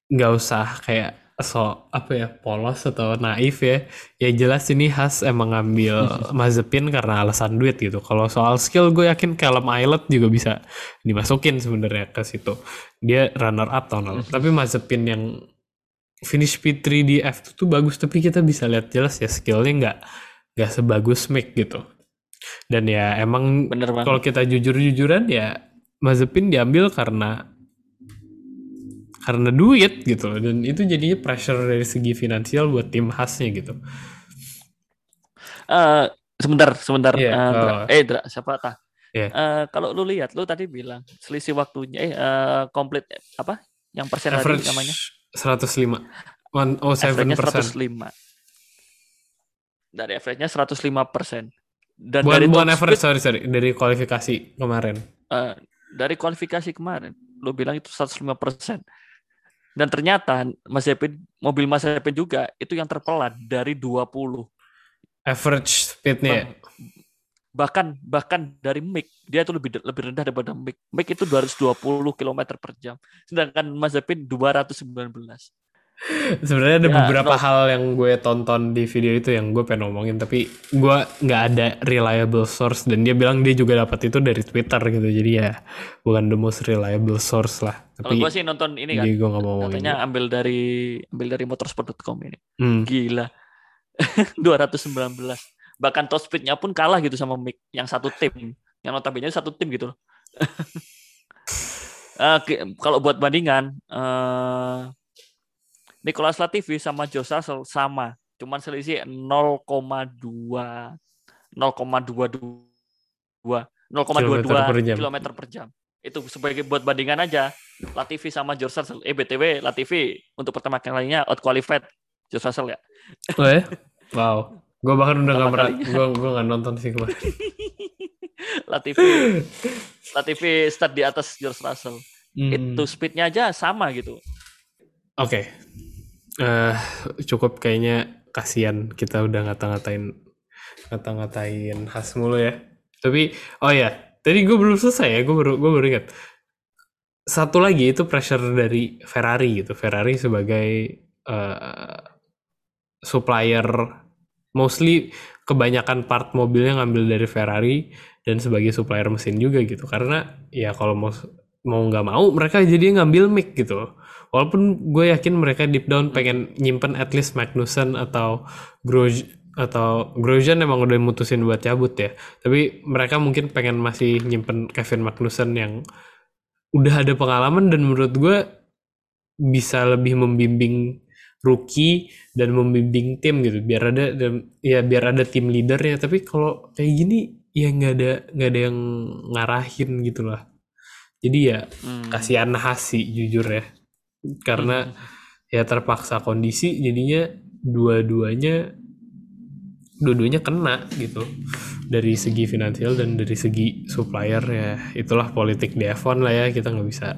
nggak usah kayak so apa ya polos atau naif ya. Ya jelas ini khas emang ngambil Mazepin karena alasan duit gitu. Kalau soal skill gue yakin Callum Islet juga bisa dimasukin sebenarnya ke situ. Dia runner up tahun lalu. Tapi Mazepin yang finish P3 di F2 tuh bagus tapi kita bisa lihat jelas ya skillnya nggak nggak sebagus Mick gitu dan ya emang kalau kita jujur-jujuran ya Mazepin diambil karena karena duit gitu loh dan itu jadinya pressure dari segi finansial buat tim khasnya gitu Eh, sebentar, sebentar. Iya, Eh, Dra. oh. eh, Dra, siapa tah? Iya. Eh, kalau lu lihat, lu tadi bilang selisih waktunya, eh, eh, komplit eh, apa? Yang persen tadi average namanya? 105 One, oh, 7 Average-nya persen 105. Dari average-nya 105 persen. Dan bukan dari bukan average speed, sorry sorry dari kualifikasi kemarin eh, dari kualifikasi kemarin, lu bilang itu 105 persen. Dan ternyata Mazepin, mobil Mazepin juga itu yang terpelan dari 20. average speednya ya? bahkan bahkan dari Mick dia itu lebih lebih rendah daripada Mick Mick itu 220 km per jam sedangkan Mazepin 219 Sebenarnya ada Ya, beberapa no. hal yang gue tonton di video itu yang gue pengen ngomongin tapi gue nggak ada reliable source dan dia bilang dia juga dapat itu dari Twitter gitu jadi ya bukan the most reliable source lah. Kalau tapi gue sih nonton ini kan gue nggak mau ngomongin katanya ambil dari ambil dari motorsport.com ini. Hmm. gila. 219 bahkan top speednya pun kalah gitu sama Mick yang satu tim. Yang notabene satu tim gitu loh. Eh, ki- kalau buat bandingan eh Nicolas Latifi sama Josh Russell sama. Cuman selisih 0,2 0,22 Kilometer per 0,22 jam. km per jam. Itu sebagai buat bandingan aja Latifi sama George Russell eh BTW Latifi untuk pertama kalinya out qualified George Russell ya? Oh ya? wow. Gue bahkan udah Pertama pernah gue gue nggak nonton sih kemarin. Latifi Latifi start di atas George Russell Hmm. itu speednya aja sama gitu. Oke. Eh, cukup kayaknya kasihan kita udah ngata-ngatain ngata-ngatain khas mulu ya. Tapi oh ya, tadi gue belum selesai ya, gue baru gue baru ingat. Satu lagi itu pressure dari Ferrari gitu. Ferrari sebagai eh, supplier mostly kebanyakan part mobilnya ngambil dari Ferrari dan sebagai supplier mesin juga gitu. Karena ya kalau mau mau nggak mau mereka jadi ngambil mic gitu. Walaupun gue yakin mereka deep down pengen nyimpen at least Magnussen atau Grosjean atau Grosjean emang udah mutusin buat cabut ya. Tapi mereka mungkin pengen masih nyimpen Kevin Magnussen yang udah ada pengalaman dan menurut gue bisa lebih membimbing rookie dan membimbing tim gitu biar ada dan ya biar ada tim leadernya tapi kalau kayak gini ya nggak ada nggak ada yang ngarahin gitu lah jadi ya Hmm. kasihan Hasi jujur ya karena ya terpaksa kondisi jadinya dua-duanya dua-duanya kena gitu. Dari segi finansial dan dari segi supplier ya itulah politik F1 lah ya kita nggak bisa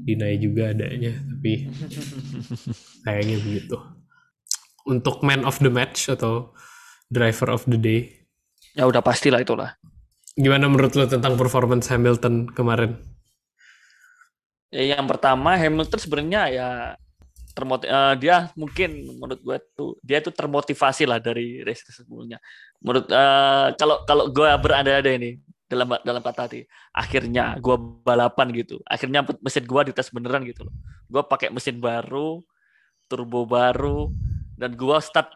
deny juga adanya tapi kayaknya begitu. Untuk man of the match atau driver of the day? Ya udah pastilah itulah. Gimana menurut lo tentang performance Hamilton kemarin Ya, yang pertama Hamilton sebenarnya ya termoti eh, dia mungkin menurut gue tuh dia tuh termotivasi lah dari race sebelumnya. Menurut eh, kalau kalau gue berada-ada ini dalam dalam kata hati, akhirnya gue balapan gitu. Akhirnya mesin gue dites beneran gitu loh. Gue pakai mesin baru, turbo baru dan gue start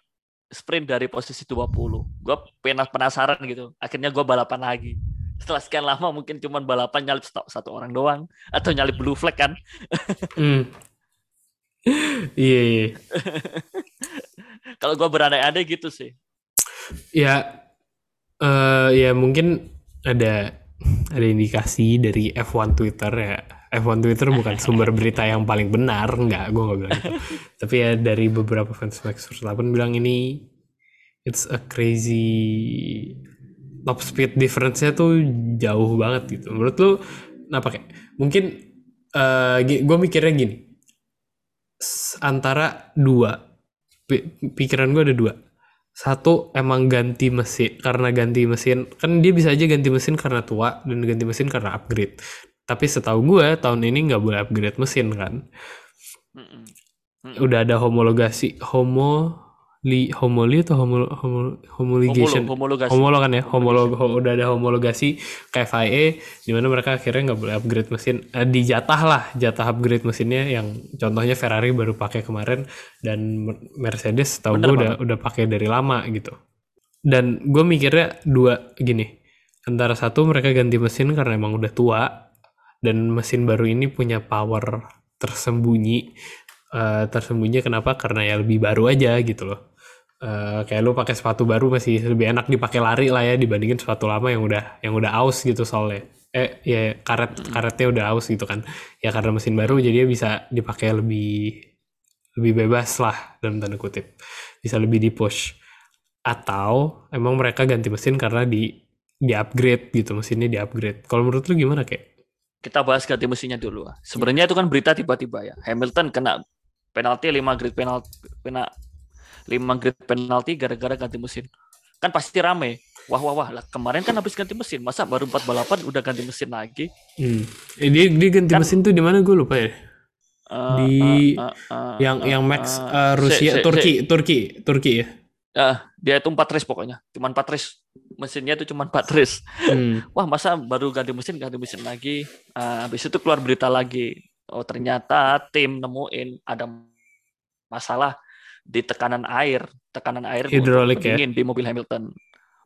sprint dari posisi 20. Gue penasaran gitu. Akhirnya gue balapan lagi setelah sekian lama mungkin cuman balapan nyalip satu, satu orang doang atau nyalip blue flag kan Hmm. Iya, iya. kalau gue berandai-andai gitu sih Ya, eh ya mungkin ada ada indikasi dari F1 Twitter ya. F1 Twitter bukan sumber berita yang paling benar, enggak, gue nggak bilang itu. Tapi ya dari beberapa fans Max Verstappen bilang ini it's a crazy top speed difference-nya tuh jauh banget gitu. Menurut lu apa kayak mungkin eh gue mikirnya gini. Antara dua. Pi- pikiran gue ada dua. Satu emang ganti mesin karena ganti mesin kan dia bisa aja ganti mesin karena tua dan ganti mesin karena upgrade. Tapi setahu gue tahun ini nggak boleh upgrade mesin kan? Udah ada homologasi homo li homoli atau homo, homo homologation? Homolo, homologasi homolog kan ya homolog ho- udah ada homologasi ke FIA di mana mereka akhirnya nggak boleh upgrade mesin. Eh, dijatah lah jatah upgrade mesinnya yang contohnya Ferrari baru pakai kemarin dan Mer- Mercedes tahu gue udah udah pakai dari lama gitu. Dan gue mikirnya dua gini antara satu mereka ganti mesin karena emang udah tua dan mesin baru ini punya power tersembunyi. Eh, tersembunyi kenapa? Karena ya lebih baru aja gitu loh Eh, kayak lu pakai sepatu baru masih lebih enak dipakai lari lah ya dibandingin sepatu lama yang udah yang udah aus gitu soalnya. Eh ya karet karetnya udah aus gitu kan. Ya karena mesin baru jadi bisa dipakai lebih lebih bebas lah dalam tanda kutip. Bisa lebih di push atau emang mereka ganti mesin karena di di upgrade gitu mesinnya di upgrade kalau menurut lu gimana kayak kita bahas ganti mesinnya dulu. Sebenarnya itu kan berita tiba-tiba ya. Hamilton kena penalti 5 grid penalti kena 5 grid penalti gara-gara ganti mesin. Kan pasti rame. Wah wah wah. Lah kemarin kan habis ganti mesin. Masa baru 4 balapan udah ganti mesin lagi? Hmm. eh, dia dia ganti Kan- mesin tuh di mana? Gue lupa ya. Eh, Di- eh, eh, eh, yang eh, yang Max eh, Rusia se- se- Turki Turki Turki ya? Eh, dia itu empat race pokoknya. Cuman empat race. Mesinnya itu cuma empat race. Hmm. wah masa baru ganti mesin ganti mesin lagi? Ah, habis itu keluar berita lagi. Oh ternyata tim nemuin ada masalah di tekanan air tekanan air Hidrolik ya? pendingin di mobil Hamilton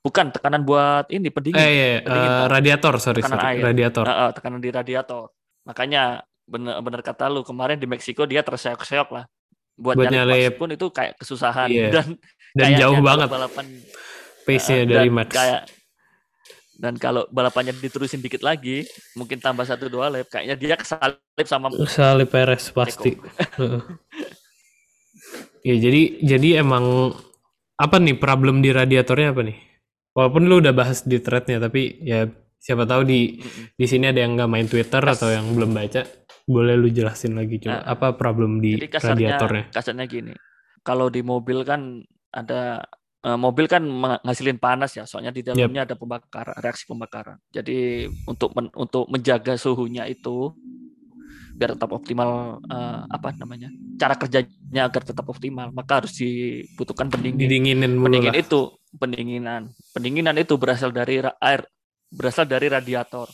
bukan tekanan buat ini pendingin eh iya, pendingin, eh, Pak. radiator sorry, Tekanan sorry. air. radiator Ah, ah, tekanan di radiator makanya bener bener kata lu kemarin di Meksiko dia terseok-seok lah buat, Buat. Max pun itu kayak kesusahan Iya. dan dan jauh banget balapan pace-nya Uh, dari Max Kayak dan kalau balapannya diterusin dikit lagi, mungkin tambah satu dua lap, kayaknya dia kesalip sama Salih Perez pasti. ya jadi jadi emang apa nih problem di radiatornya apa nih walaupun lu udah bahas di threadnya tapi ya siapa tahu di di sini ada yang nggak main Twitter Kas- atau yang belum baca boleh lu jelasin lagi coba Nah, apa problem di Jadi kasarnya radiatornya? kasarnya gini. Kalau di mobil kan ada eh, mobil kan menghasilin panas ya, soalnya di dalamnya ada pembakaran, reaksi pembakaran. Jadi untuk men- untuk menjaga suhunya itu biar tetap optimal eh, apa namanya? Cara kerjanya agar tetap optimal, maka harus dibutuhkan pendingin. Didinginin mulu Pendingin lah. itu pendinginan. Pendinginan itu berasal dari air berasal dari radiator.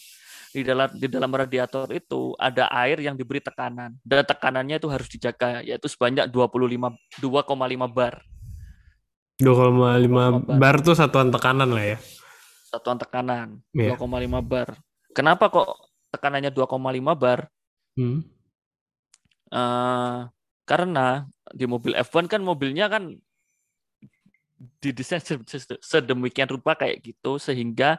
Di dalam di dalam radiator itu ada air yang diberi tekanan dan tekanannya itu harus dijaga yaitu sebanyak 25 2,5 bar. 2,5 bar. bar tuh satuan tekanan lah ya. Satuan tekanan Iya. 2,5 bar. Kenapa kok tekanannya 2,5 bar? Hmm. Eh, karena di mobil F1 kan mobilnya kan didesain se- se- sedemikian rupa kayak gitu sehingga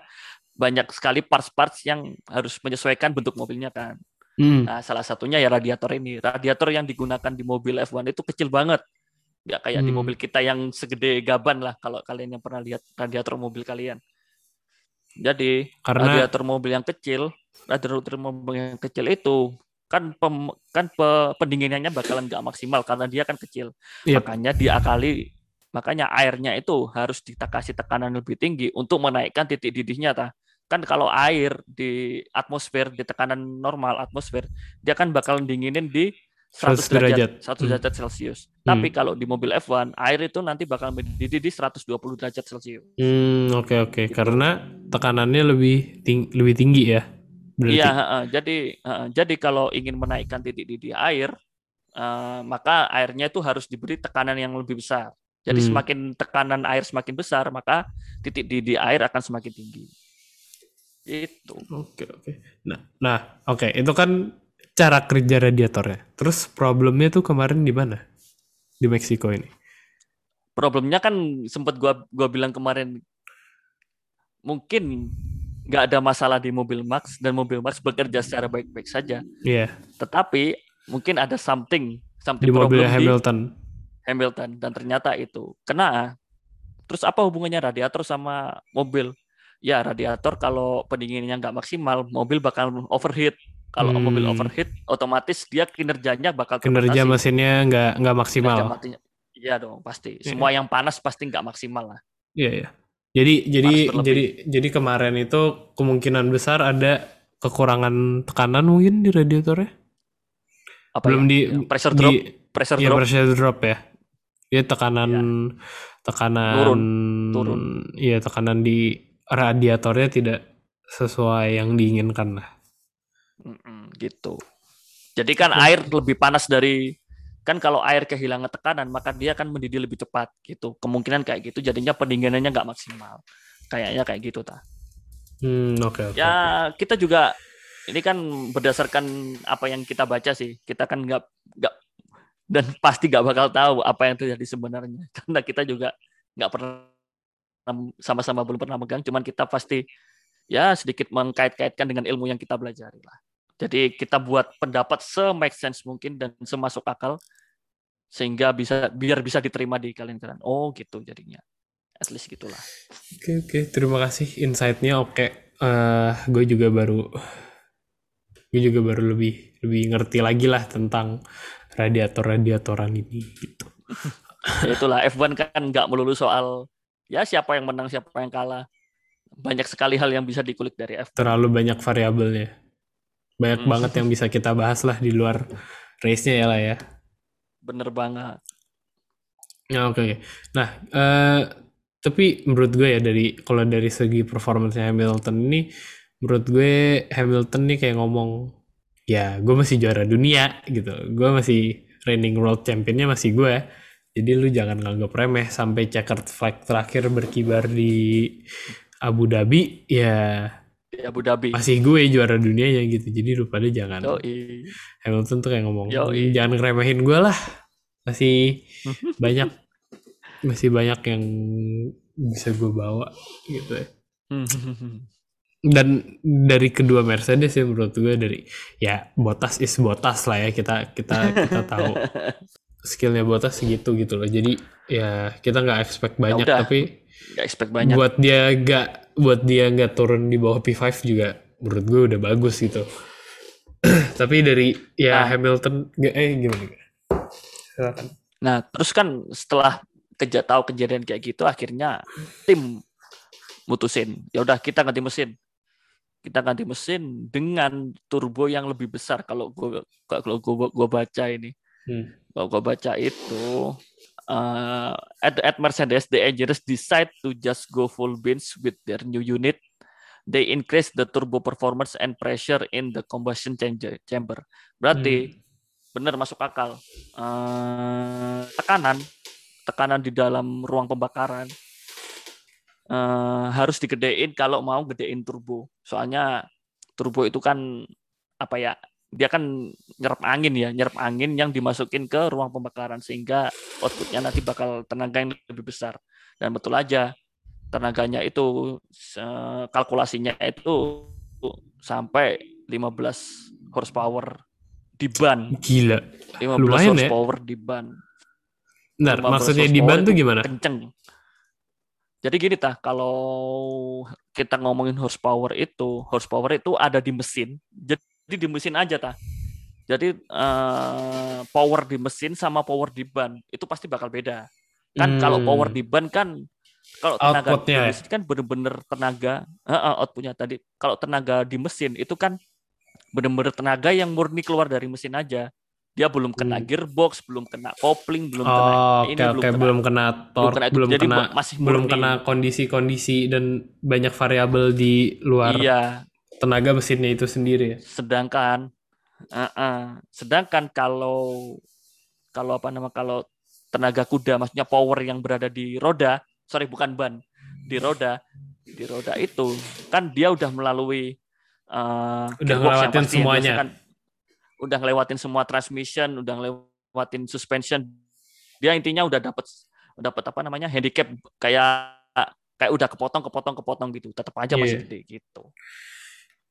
banyak sekali parts-parts yang harus menyesuaikan bentuk mobilnya kan. Hmm. Nah, salah satunya ya radiator ini. Radiator yang digunakan di mobil F1 itu kecil banget. Ya kayak di Hmm. mobil kita yang segede gaban lah kalau kalian yang pernah lihat radiator mobil kalian. Jadi, Karena radiator mobil yang kecil, radiator mobil yang kecil itu kan pem- kan pe- pendinginannya bakalan nggak maksimal karena dia kan kecil. Yep. Makanya diakali makanya airnya itu harus kita kasih tekanan lebih tinggi untuk menaikkan titik didihnya tah. Kan kalau air di atmosfer di tekanan normal atmosfer dia kan bakalan dinginin di 100 100 derajat. derajat, 100 Hmm. derajat Celcius. Hmm. Tapi kalau di mobil F1 air itu nanti bakal mendidih di 120 derajat Celcius. hmm, oke oke Gitu. karena tekanannya lebih ting- lebih tinggi ya. Berarti. Iya, heeh. jadi heeh. jadi kalau ingin menaikkan titik didih air, eh, maka airnya itu harus diberi tekanan yang lebih besar. Jadi Hmm. semakin tekanan air semakin besar, maka titik didih air akan semakin tinggi. Itu. Oke oke. Nah, nah oke itu kan cara kerja radiatornya. Terus problemnya tuh kemarin di mana? Di Meksiko ini. Problemnya kan sempat gua gua bilang kemarin mungkin nggak ada masalah di mobil Max dan mobil Max bekerja secara baik-baik saja. Iya. Tetapi mungkin ada something something Di mobil problem di Hamilton. Hamilton dan ternyata itu kena. Terus apa hubungannya radiator sama mobil? Ya radiator kalau pendinginannya nggak maksimal, mobil bakal overheat. Kalau Hmm. mobil overheat, otomatis dia kinerjanya bakal Kinerja terbatasi. mesinnya nggak nggak maksimal. Iya dong pasti. Iya. Semua yang panas pasti nggak maksimal lah. Iya iya. Jadi jadi jadi jadi kemarin itu kemungkinan besar ada kekurangan tekanan mungkin di radiatornya. Apa Belum ya? di Ya, pressure di- drop, pressure Iya drop. pressure drop ya. Iya tekanan tekanan Turun, turun. Iya tekanan di radiatornya tidak sesuai yang diinginkan lah. Gitu. Jadi kan air lebih panas dari kan kalau air kehilangan tekanan maka dia akan mendidih lebih cepat gitu. Kemungkinan kayak gitu jadinya pendinginannya nggak maksimal. Kayaknya kayak gitu ta. Hmm oke oke. Ya kita juga ini kan berdasarkan apa yang kita baca sih. Kita kan nggak nggak dan pasti nggak bakal tahu apa yang terjadi sebenarnya karena kita juga nggak pernah sama-sama belum pernah megang. Cuman kita pasti ya sedikit mengkait-kaitkan dengan ilmu yang kita pelajari lah. Jadi kita buat pendapat se-make sense mungkin dan semasuk akal sehingga bisa biar bisa diterima di kalian-kalian. Oh gitu jadinya. At least gitulah. Oke oke terima kasih insight-nya oke. Eh gue juga baru gue juga baru lebih lebih ngerti lagi lah tentang radiator-radiatoran ini gitu. Itulah F1 kan nggak melulu soal ya siapa yang menang siapa yang kalah. Banyak sekali hal yang bisa dikulik dari F1. Terlalu banyak variabelnya. Banyak Hmm. banget yang bisa kita bahas lah di luar race-nya ya lah ya. Bener banget. Ya, oke oke. Nah, eh tapi menurut gue ya dari kalau dari segi performance Hamilton ini, menurut gue Hamilton nih kayak ngomong, ya gue masih juara dunia gitu, gue masih reigning world championnya masih gue. Jadi lu jangan nganggap remeh sampai checkered flag terakhir berkibar di Abu Dhabi, ya Di Abu Dhabi. masih gue juara dunianya gitu. Jadi lu pada jangan Yoi. Hamilton tuh kayak ngomong, Yoi. jangan ngeremehin gue lah. Masih banyak masih banyak yang bisa gue bawa gitu ya. Dan dari kedua Mercedes ya menurut gue dari ya Bottas is Bottas lah ya kita kita kita tahu skillnya Bottas segitu gitu loh. Jadi ya kita nggak expect banyak udah. tapi Gak expect banyak. buat dia nggak buat dia nggak turun di bawah P5 juga menurut gue udah bagus gitu. Tapi dari ya Nah. Hamilton nggak eh gimana? Silakan. Nah, terus kan setelah keja tahu kejadian kayak gitu, akhirnya tim mutusin, ya udah kita ganti mesin. Kita ganti mesin dengan turbo yang lebih besar. Kalau gua kalau gua, gua baca ini, Hmm. kalau gua baca itu uh, at, at Mercedes, the engineers decide to just go full beans with their new unit. They increase the turbo performance and pressure in the combustion chamber. Berarti benar masuk akal. Eh, tekanan, tekanan di dalam ruang pembakaran eh, harus digedein kalau mau gedein turbo. Soalnya turbo itu kan apa ya? Dia kan nyerap angin ya, nyerap angin yang dimasukin ke ruang pembakaran sehingga outputnya nanti bakal tenaga yang lebih besar. Dan betul aja tenaganya itu kalkulasinya itu sampai 15 horsepower di ban. Gila. 15 Lumayan ya. horsepower di ban. Bentar, 15 maksudnya di ban tuh gimana? Kenceng. Jadi gini tah, kalau kita ngomongin horsepower itu, horsepower itu ada di mesin. Jadi di mesin aja tah. Jadi eh, power di mesin sama power di ban itu pasti bakal beda. Kan kalau Hmm. power di ban kan kalau tenaga Outputnya di ya? mesin kan bener-bener tenaga eh, outputnya tadi. Kalau tenaga di mesin itu kan bener-bener tenaga yang murni keluar dari mesin aja. Dia belum kena Hmm. gearbox, belum kena kopling, belum kena Oh, ini, oke oke belum kena torque, kena itu. belum Jadi kena masih belum kena kondisi-kondisi dan banyak variabel di luar Iya, tenaga mesinnya itu sendiri ya. sedangkan eh, eh, sedangkan kalau kalau apa nama kalau tenaga kuda maksudnya power yang berada di roda, sorry bukan ban, di roda, di roda itu kan dia udah melalui eh, Udah ngelewatin pasti yang semuanya. kan udah ngelewatin semua transmission, udah ngelewatin suspension. Dia intinya udah dapat dapat apa namanya handicap kayak kayak udah kepotong kepotong kepotong gitu. Tetap aja masih Iya. gede gitu.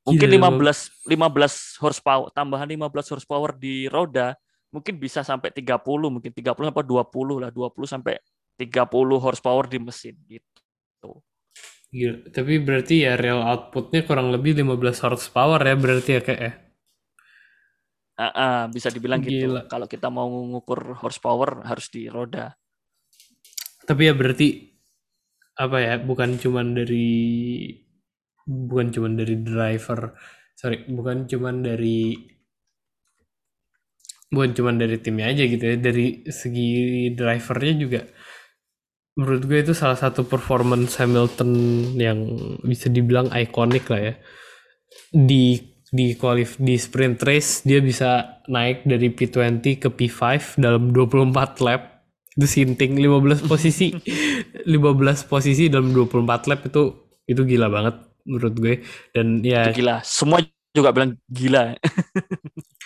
Mungkin Gila, 15 15 horsepower tambahan 15 horsepower di roda mungkin bisa sampai 30, mungkin 30 apa 20 lah, 20 sampai 30 horsepower di mesin gitu. Gila. Tapi berarti ya real outputnya kurang lebih 15 horsepower ya berarti ya kayak ya. Ah, ah, bisa dibilang gitu. Gila. Kalau kita mau ngukur horsepower harus di roda. Tapi ya berarti apa ya bukan cuman dari bukan cuman dari driver sorry bukan cuman dari bukan cuman dari timnya aja gitu ya dari segi drivernya juga. Menurut gue itu salah satu performance Hamilton yang bisa dibilang ikonik lah ya. Di di qualif di sprint race dia bisa naik dari P20 ke P5 dalam 24 lap. Itu sinting 15 posisi. 15 posisi dalam 24 lap itu itu gila banget menurut gue dan ya Itu gila. Semua juga bilang gila.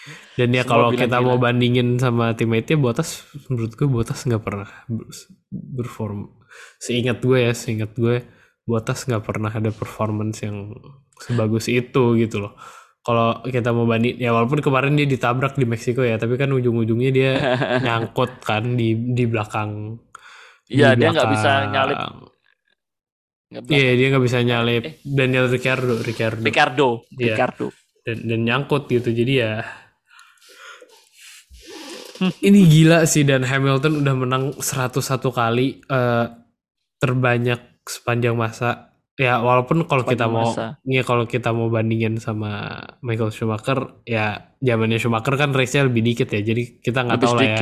dan ya kalau kita gila. mau bandingin sama teammate-nya Bottas menurut gue Bottas nggak pernah ber- berform seingat gue ya seingat gue Bottas nggak pernah ada performance yang sebagus itu gitu loh kalau kita mau banding ya walaupun kemarin dia ditabrak di Meksiko ya tapi kan ujung-ujungnya dia nyangkut kan di di belakang Iya, di dia nggak bisa nyalip. Iya bilang. dia nggak bisa nyalip Eh. Daniel Ricciardo Ricciardo Ricardo, Iya. Ricardo. dan, dan nyangkut gitu jadi ya ini gila sih dan Hamilton udah menang 101 kali eh, terbanyak sepanjang masa ya walaupun kalau kita mau masa. ya kalau kita mau bandingin sama Michael Schumacher ya zamannya Schumacher kan race-nya lebih dikit ya jadi kita nggak tahu lah ya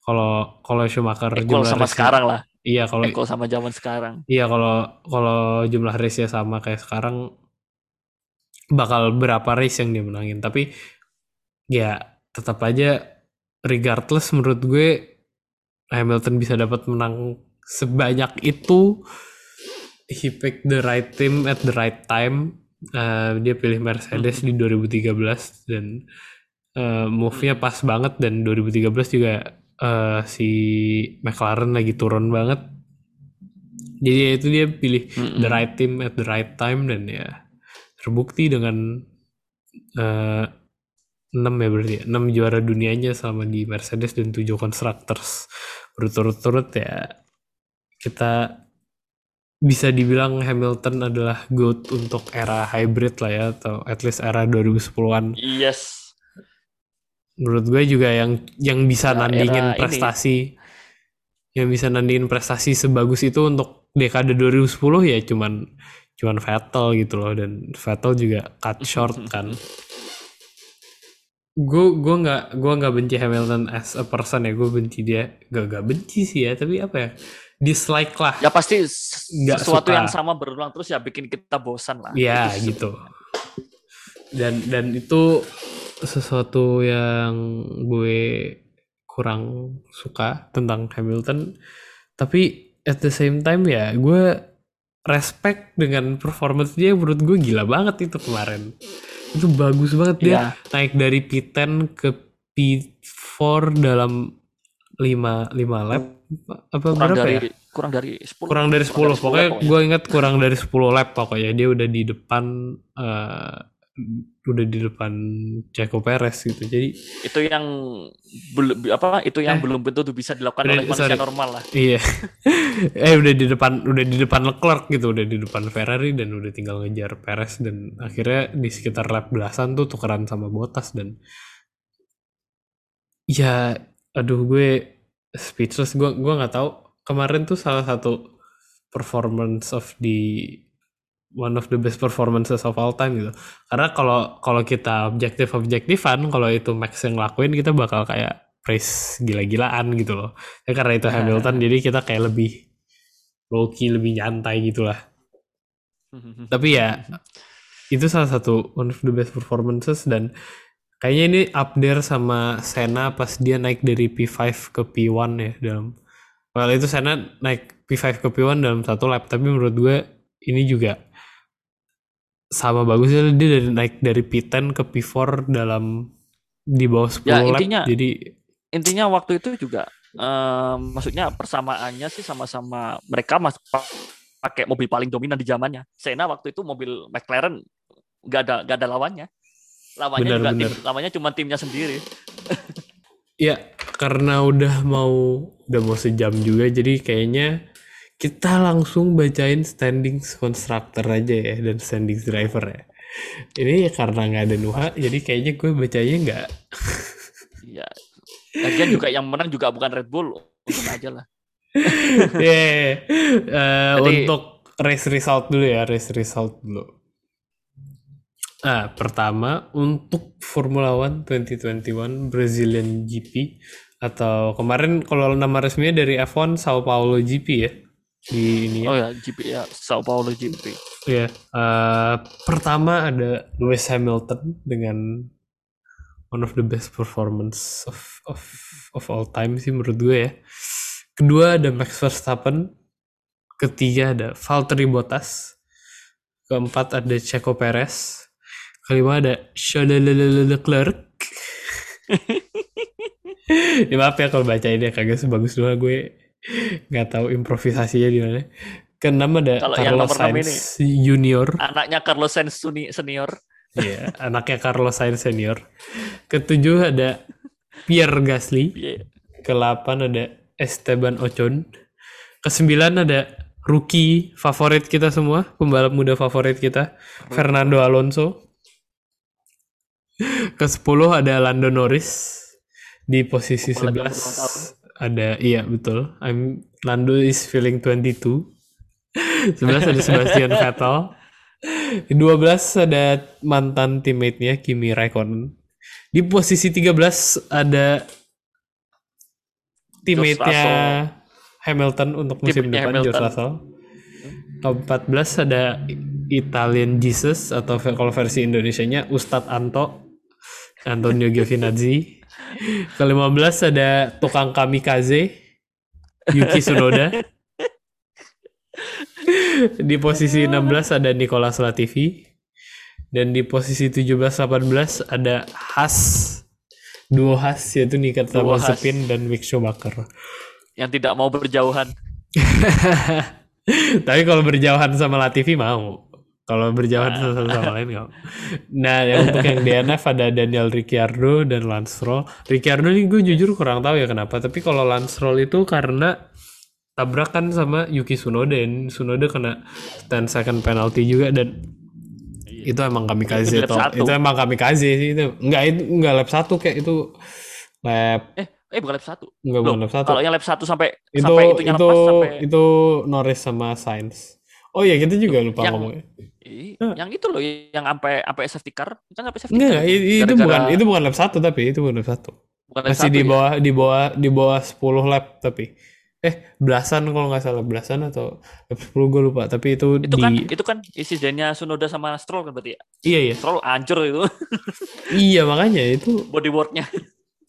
kalau kalau Schumacher Equal jumlah sama sekarang lah. Iya kalau Equal sama zaman sekarang. Iya kalau kalau jumlah race-nya sama kayak sekarang bakal berapa race yang dia menangin. Tapi ya tetap aja regardless menurut gue Hamilton bisa dapat menang sebanyak itu. He picked the right team at the right time. Eh, dia pilih Mercedes di 2013 dan eh, move-nya pas banget dan 2013 juga eh, si McLaren lagi turun banget jadi ya itu dia pilih Mm-mm. the right team at the right time dan ya terbukti dengan eh 6 ya berarti ya, 6 juara dunianya selama di Mercedes dan 7 constructors berturut-turut ya kita bisa dibilang Hamilton adalah GOAT untuk era hybrid lah ya atau at least era 2010-an Yes. Menurut gue juga yang yang bisa Ya, nandingin era ini. prestasi yang bisa nandingin prestasi sebagus itu untuk dekade 2010 ya cuman cuman Vettel gitu loh. Dan Vettel juga cut short kan. Gue gue nggak gue nggak benci Hamilton as a person ya. Gue benci dia. Gak gak benci sih ya tapi apa ya? Dislike lah. Ya pasti Nggak sesuatu suka. yang sama berulang terus ya bikin kita bosan lah. ya Itu gitu. Dan dan itu sesuatu yang gue kurang suka tentang Hamilton. Tapi at the same time ya gue respect dengan performance dia. Menurut gue gila banget itu kemarin. Itu bagus banget. Dia Iya. naik dari P10 ke P4 dalam 5 5 lap. Apa kurang berapa dari ya? kurang dari 10. kurang dari 10 Kurang dari 10 pokoknya pokoknya. gue ingat kurang dari 10 lap pokoknya. Dia udah di depan eh, udah di depan Checo Perez gitu jadi itu yang belum apa itu yang Eh. belum tentu bisa dilakukan Udah, oleh manusia sorry. normal lah. iya eh udah di depan udah di depan Leclerc gitu udah di depan Ferrari dan udah tinggal ngejar Perez dan akhirnya di sekitar lap belasan tuh tukeran sama Bottas dan ya aduh gue speechless gue gue nggak tahu kemarin tuh salah satu performance of the one of the best performances of all time gitu. Karena kalau kalau kita objektif objektifan kalau itu Max yang ngelakuin kita bakal kayak praise gila-gilaan gitu loh. Ya karena itu Nah. Hamilton jadi kita kayak lebih low key lebih nyantai gitu lah. Tapi ya itu salah satu one of the best performances dan kayaknya ini up there sama Senna pas dia naik dari P5 ke P1 ya dalam well itu Senna naik P5 ke P1 dalam satu lap tapi menurut gue ini juga sama bagusnya dia dari naik dari P10 ke P4 dalam di bawah 10 Ya, lap intinya- jadi Intinya waktu itu juga em, maksudnya persamaannya sih sama-sama mereka mas pa- pakai mobil paling dominan di zamannya. Senna waktu itu mobil McLaren nggak ada nggak ada lawannya. Lawannya Benar, juga benar. tim, lawannya cuma timnya sendiri. Ya, karena udah mau udah mau sejam juga jadi kayaknya kita langsung bacain standings constructor aja ya dan standings driver ya. Ini karena nggak ada Nuha, jadi kayaknya gue bacanya nggak. Iya. Lagian juga yang menang juga bukan Red Bull. Untung aja lah. Yeah. Eh, Jadi- untuk race result dulu ya, race result dulu. Nah, pertama untuk Formula One 2021 Brazilian GP atau kemarin kalau nama resminya dari F1 Sao Paulo GP ya di ini ya. Oh ya GP ya Sao Paulo GP. Iya, eh, pertama ada Lewis Hamilton dengan one of the best performance of of of all time sih menurut gue ya. Kedua ada Max Verstappen, ketiga ada Valtteri Bottas, keempat ada Checo Perez, kelima ada Charles Leclerc. ya, maaf ya kalau baca ini kagak sebagus dua gue nggak tahu improvisasinya di mana. Keenam ada Kalau Carlos Sainz Junior. Anaknya Carlos Sainz senior. Iya, anaknya Carlos Sainz senior. Ketujuh ada Pierre Gasly. Iya. Ke-8 ada Esteban Ocon. Kesembilan ada rookie favorit kita semua, pembalap muda favorit kita, Fernando Alonso. Ke-10 ada Lando Norris. Di posisi Pembalap yang 11 berulang tahun. ada iya betul. I'm Lando is feeling 22. 11 ada Sebastian Vettel. 12 ada mantan teammate-nya Kimi Raikkonen. Di posisi 13 ada teammate-nya Hamilton untuk musim depan Hamilton. George Russell. Ke-14 ada Italian Jesus atau kalau versi Indonesianya Ustadz Anto Antonio Giovinazzi. Ke-15 ada tukang kamikaze Yuki Tsunoda. Di posisi 16 ada Nicolas Latifi. Dan di posisi 17-18 ada Haas. Duo Haas yaitu Nikita Haas. Mazepin dan Mick Schumacher. Yang tidak mau berjauhan. Tapi kalau berjauhan sama Latifi mau. Kalau berjauhan Ah. sama, sama lain nggak. mau. Nah, yang untuk yang DNF ada Daniel Ricciardo dan Lance Stroll. Ricciardo ini gue jujur kurang tahu ya kenapa. Tapi kalau Lance Stroll itu karena tabrakan sama Yuki Tsunoda. Dan Tsunoda kena 10 second penalty juga dan itu emang kamikaze Itu di lap atau satu. itu emang kamikaze sih itu enggak itu enggak lab satu kayak itu lab Eh, eh bukan lap satu. enggak Loh, bukan lab satu Kalau yang lap satu sampai itu sampai itunya itu lepas sampai itu Norris sama Sainz oh iya kita juga lupa Yang- Nah. yang itu loh yang sampai sampai safety car. Kan sampai safety enggak car enggak, itu Gara-gara- bukan itu bukan lab satu tapi itu bukan lab satu. Bukan lap masih di ya? bawah di bawah di bawah 10 lap tapi. Eh belasan kalau nggak salah belasan atau lap 10 gue lupa tapi itu, itu di kan itu kan insidennya Sunoda sama Stroll kan berarti ya? Iya iya. Stroll hancur itu. Iya makanya itu. Bodyboardnya.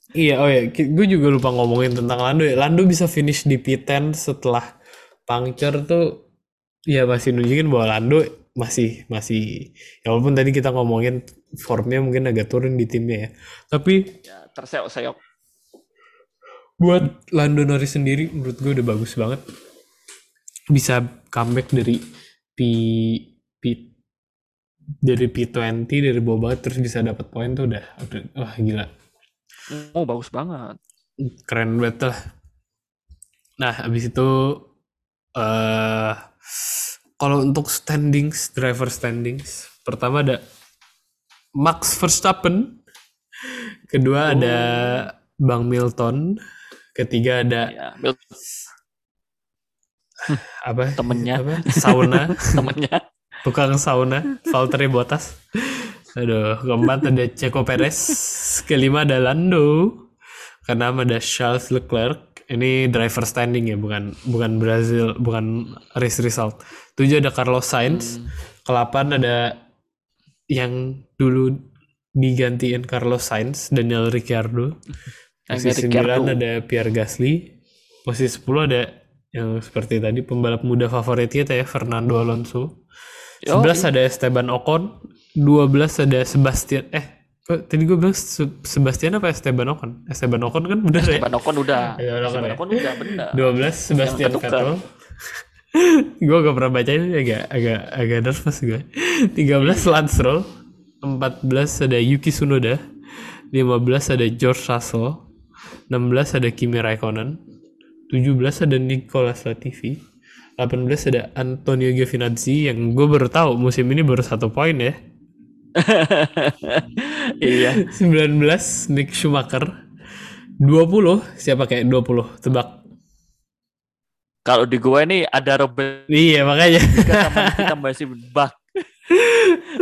Iya, oh ya, gue juga lupa ngomongin tentang Lando ya. Lando bisa finish di P10 setelah puncture tuh, ya masih nunjukin bahwa Lando masih masih, ya walaupun tadi kita ngomongin formnya mungkin agak turun di timnya ya. Tapi ya terseok-seok buat Lando Norris sendiri, menurut gue udah bagus banget. Bisa comeback dari P P dari P20 dari bawah banget terus bisa dapat poin tuh udah, udah wah gila. oh bagus banget keren banget lah. Nah, habis itu eh kalau untuk standings, driver standings, pertama ada Max Verstappen, kedua ada Bang Milton, ketiga ada ya Mil- apa? temennya Apa? Sauna, temennya tukang sauna, Valtteri Bottas. Aduh, keempat ada Checo Perez, kelima ada Lando, keenam ada Charles Leclerc. Ini driver standing ya, bukan bukan Brazil, bukan race result. Tujuh ada Carlos Sainz, Hmm, ke-8 ada yang dulu digantiin Carlos Sainz, Daniel Ricciardo. Posisi Daniel 9 Ricciardo. ada Pierre Gasly. Posisi 10 ada yang seperti tadi pembalap muda favorit kita ya Fernando Alonso. Yo, 11 ada Esteban Ocon, 12 ada Sebastian eh tadi gue bilang Se- Sebastian apa Esteban Ocon? Esteban Ocon kan bener ya? Esteban Ocon udah Esteban Ocon ya? Ocon udah bener 12 Sebastian. Vettel. gue gak pernah baca ini agak agak agak nervous gue. 13 Lance Stroll, 14 ada Yuki Tsunoda, 15 ada George Russell, 16 ada Kimi Raikkonen, 17 ada Nicolas Latifi, 18 ada Antonio Giovinazzi yang gue baru tahu musim ini baru satu poin ya. iya 19 Mick Schumacher, 20 siapa kayak 20 tebak. kalau di gua ini ada Robert Iya makanya. Kita masih bak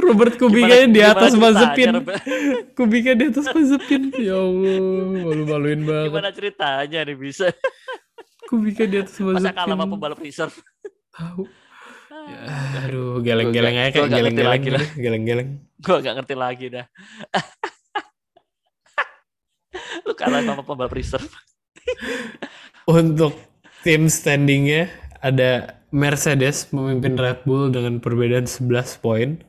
Robert Kubica di atas Mazepin. Kubica di atas Mazepin. Ya Allah, malu-maluin banget. gimana ceritanya nih bisa Kubica di atas Mazepin. masa kalah sama pembalap reserve Tahu. Ya, aduh, geleng-geleng aja kayak geleng-geleng lagi lah. gitu, geleng-geleng. gua nggak ngerti lagi dah lu kalah sama pembalap reserve Untuk tim standingnya ada Mercedes memimpin Red Bull dengan perbedaan 11 poin.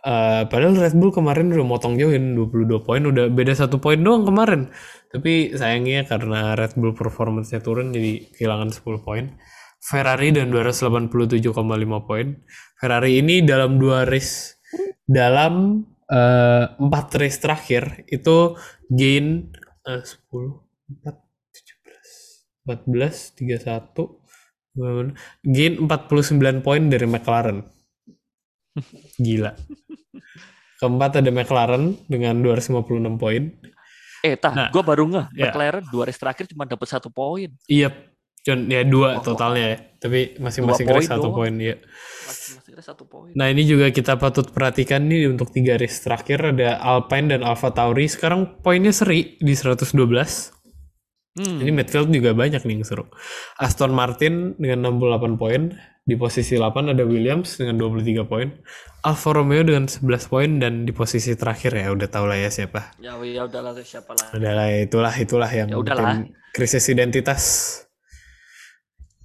Eh, padahal Red Bull kemarin udah motong jauhin 22 poin, udah beda satu poin doang kemarin. Tapi sayangnya karena Red Bull performance-nya turun jadi kehilangan 10 poin. Ferrari dan 287,5 poin. Ferrari ini dalam dua race dalam eh, empat race terakhir itu gain eh, 10 4 17 14 31 gain 49 poin dari McLaren. Gila. Keempat ada McLaren dengan 256 poin. eh tah Nah, gua baru ngeh ya. McLaren dua race terakhir cuma dapat satu poin Iya, Con, ya dua Wah, totalnya ya. Tapi masing-masing race poin satu poin ya. masih ada satu poin Nah ini juga kita patut perhatikan nih untuk tiga race terakhir ada Alpine dan Alfa Tauri. Sekarang poinnya seri di 112. Hmm. Ini midfield juga banyak nih yang seru. Aston Martin dengan 68 poin. Di posisi 8 ada Williams dengan 23 poin. Alfa Romeo dengan 11 poin. Dan di posisi terakhir ya udah tau lah ya siapa. ya ya udahlah siapa lah Adalah itulah itulah yang Ya udahlah. krisis identitas.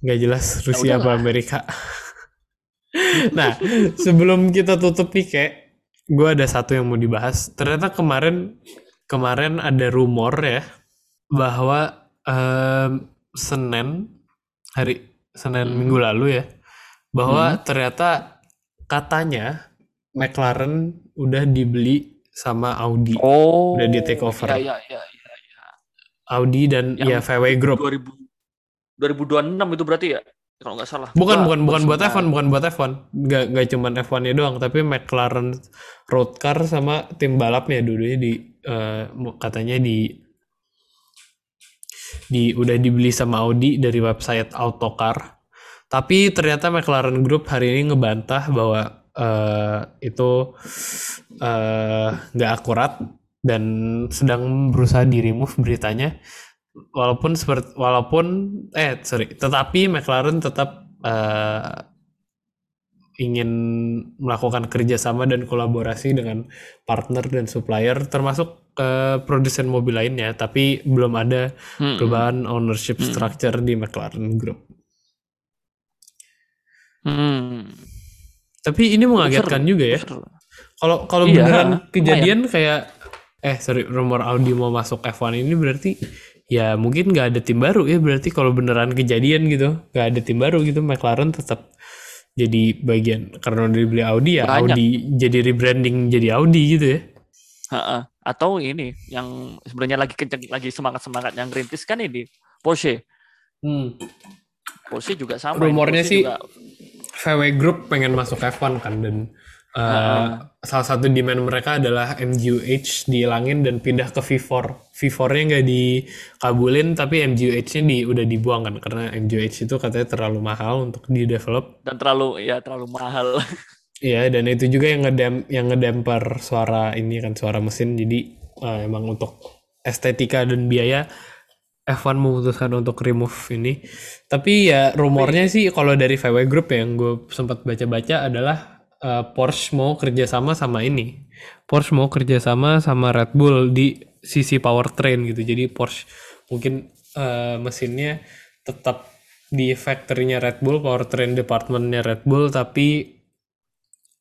Nggak jelas Rusia apa udahlah. Amerika. nah sebelum kita tutup nih kayak gue ada satu yang mau dibahas. Ternyata kemarin kemarin ada rumor ya bahwa em, Senin hari Senin Hmm. minggu lalu ya bahwa ternyata katanya McLaren udah dibeli sama Audi. oh Udah di take over. ya ya ya, ya. Audi dan Yang ya VW Group. 2000 2026 itu berarti ya kalau nggak salah. Bukan bukan bukan buat personal- F1, bukan buat F1. Nggak nggak cuman F1-nya doang, tapi McLaren road car sama tim balapnya dulunya di mu- katanya di di udah dibeli sama Audi dari website Autocar. Tapi ternyata McLaren Group hari ini ngebantah bahwa eh, itu eh, nggak akurat dan sedang berusaha di remove beritanya. Walaupun seperti walaupun eh sorry, tetapi McLaren tetap eh, ingin melakukan kerjasama dan kolaborasi dengan partner dan supplier termasuk eh, produsen mobil lainnya, tapi belum ada Hmm. perubahan ownership structure di McLaren Group. Hmm. Tapi ini mengagetkan Seru, juga ya. Kalau kalau Iya, beneran lumayan. kejadian kayak eh sorry rumor Audi mau masuk F1 ini berarti ya mungkin nggak ada tim baru ya berarti kalau beneran kejadian gitu nggak ada tim baru gitu McLaren tetap jadi bagian karena udah dibeli Audi ya Banyak. Audi jadi rebranding jadi Audi gitu ya. Ha-ha. Atau ini yang sebenarnya lagi kenceng lagi semangat semangat yang rintis kan ini Porsche. Porsche juga sama. Rumornya Porsche sih juga- VW Group pengen masuk F1 kan dan uh, salah satu demand mereka adalah MGUH dihilangin dan pindah ke V4. V4-nya nggak dikabulin tapi MGUH-nya di, udah dibuang kan karena MGUH itu katanya terlalu mahal untuk di develop. dan terlalu ya terlalu mahal. Iya dan itu juga yang ngedam yang ngedamper suara ini kan suara mesin jadi uh, emang untuk estetika dan biaya F1 memutuskan untuk remove ini. Tapi ya rumornya sih kalau dari VW Group yang gue sempat baca-baca adalah uh, Porsche mau kerjasama sama ini. Porsche mau kerjasama sama Red Bull di sisi powertrain gitu. Jadi Porsche mungkin uh, mesinnya tetap di factory-nya Red Bull, powertrain department-nya Red Bull, tapi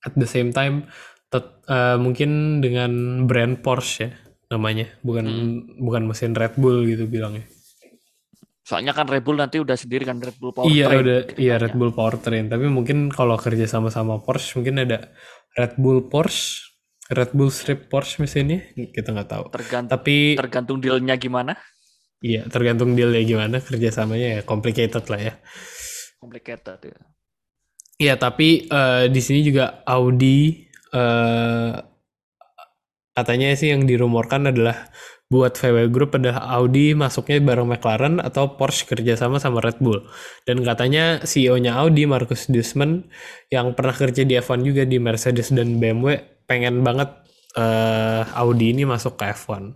at the same time tet- uh, mungkin dengan brand Porsche ya namanya, bukan bukan mesin Red Bull gitu bilangnya. Soalnya kan Red Bull nanti udah sendiri kan Red Bull Iya Powertrain. udah gitu iya Red. Bull Powertrain tapi mungkin kalau kerja sama sama Porsche mungkin ada Red Bull Porsche Red Bull Strip Porsche mesinnya kita nggak tahu Tergantung tapi tergantung dealnya gimana. iya tergantung dealnya gimana kerjasamanya ya complicated lah ya Complicated ya. iya tapi eh, di sini juga Audi eh, katanya sih yang dirumorkan adalah buat VW Group adalah Audi masuknya bareng McLaren atau Porsche kerjasama sama Red Bull. Dan katanya CEO-nya Audi, Markus Duesman, yang pernah kerja di F1 juga di Mercedes dan BMW, pengen banget eh, Audi ini masuk ke F1.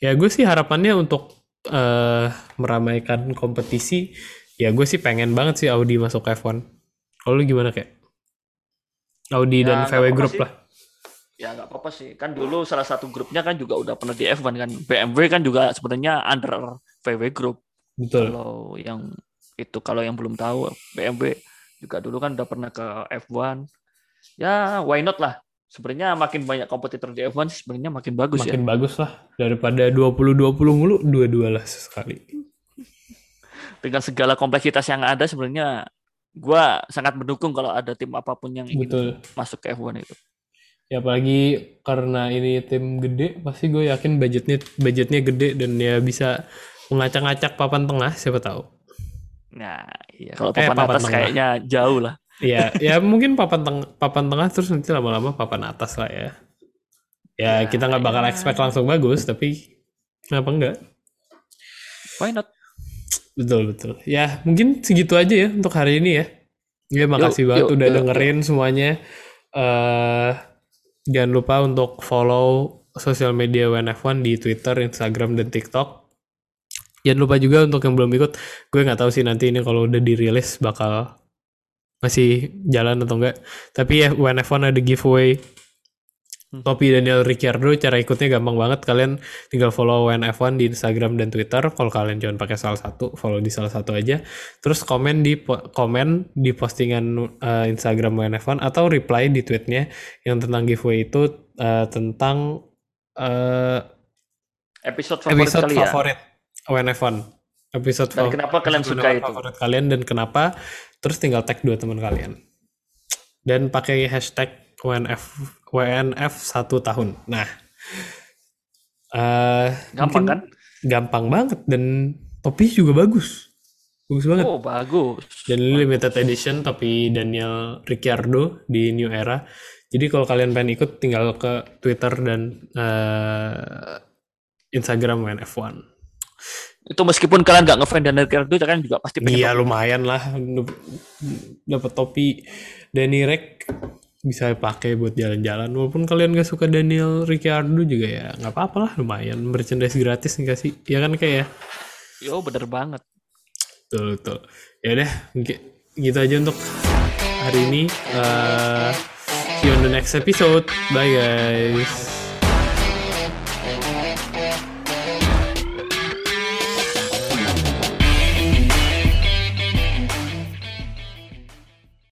Ya gue sih harapannya untuk eh, meramaikan kompetisi, ya gue sih pengen banget sih Audi masuk ke F1. Kalau gimana kayak? Audi Ya, dan VW Group sih. lah. Ya nggak apa-apa sih. Kan dulu salah satu grupnya kan juga udah pernah di F1 kan. BMW kan juga sebenarnya under VW Group. Betul. Kalau yang itu kalau yang belum tahu BMW juga dulu kan udah pernah ke F1. Ya why not lah. Sebenarnya makin banyak kompetitor di F1 sih sebenarnya makin bagus ya. Makin bagus lah daripada 20-20 mulu, dua-dua lah sekali. Dengan segala kompleksitas yang ada sebenarnya gua sangat mendukung kalau ada tim apa pun yang ingin Betul. masuk ke F1 itu. Ya apalagi karena ini tim gede, pasti gue yakin budgetnya budgetnya gede dan ya bisa mengacak-acak papan tengah, siapa tahu. Nah, iya kalau Eh, papan papan atas tengah. kayaknya jauh lah. Ya, ya mungkin papan tengah papan tengah terus nanti lama-lama papan atas lah ya. Ya, Ya, kita nggak bakal ya. expect langsung bagus, tapi kenapa enggak? Why not? Betul betul. Ya mungkin segitu aja ya untuk hari ini ya. Ya makasih Yuk, banget yuk, udah yuk, dengerin semuanya. eh jangan lupa untuk follow sosial media WNF1 di Twitter, Instagram, dan TikTok. Jangan lupa juga untuk yang belum ikut, gue nggak tahu sih nanti ini kalau udah dirilis bakal masih jalan atau enggak. Tapi ya WNF1 ada giveaway Topi Daniel Ricciardo cara ikutnya gampang banget. Kalian tinggal follow WNF1 di Instagram dan Twitter. Kalau kalian jangan pakai salah satu follow di salah satu aja. Terus komen di komen di postingan eh, Instagram WNF1 atau reply di tweetnya yang tentang giveaway itu eh, tentang eh, Episode favorit episode kali ya. favorit WNF1 episode Dan fa- kenapa kalian suka WNF1 itu? favorit kalian dan kenapa? Terus tinggal tag dua teman kalian. Dan pakai hashtag WNF WNF satu tahun. Nah eh Gampang kan? gampang banget dan topi juga bagus. Bagus banget. Oh, bagus. dan ini limited edition tapi Daniel Ricciardo di New Era. Jadi kalau kalian pengen ikut tinggal ke Twitter dan eh, Instagram main F1 Itu meskipun kalian nggak ngefans Daniel Ricciardo, kalian juga pasti pengen Iya lumayan lah. Dapat topi Danny Rek bisa pakai buat jalan-jalan. Walaupun kalian gak suka Daniel Ricciardo juga ya nggak apa-apa lah lumayan. Merchandise gratis nih kasih ya kan kayak ya? Yo, bener banget. betul betul. Ya udah gitu aja untuk hari ini. Eh, see you on the next episode. Bye guys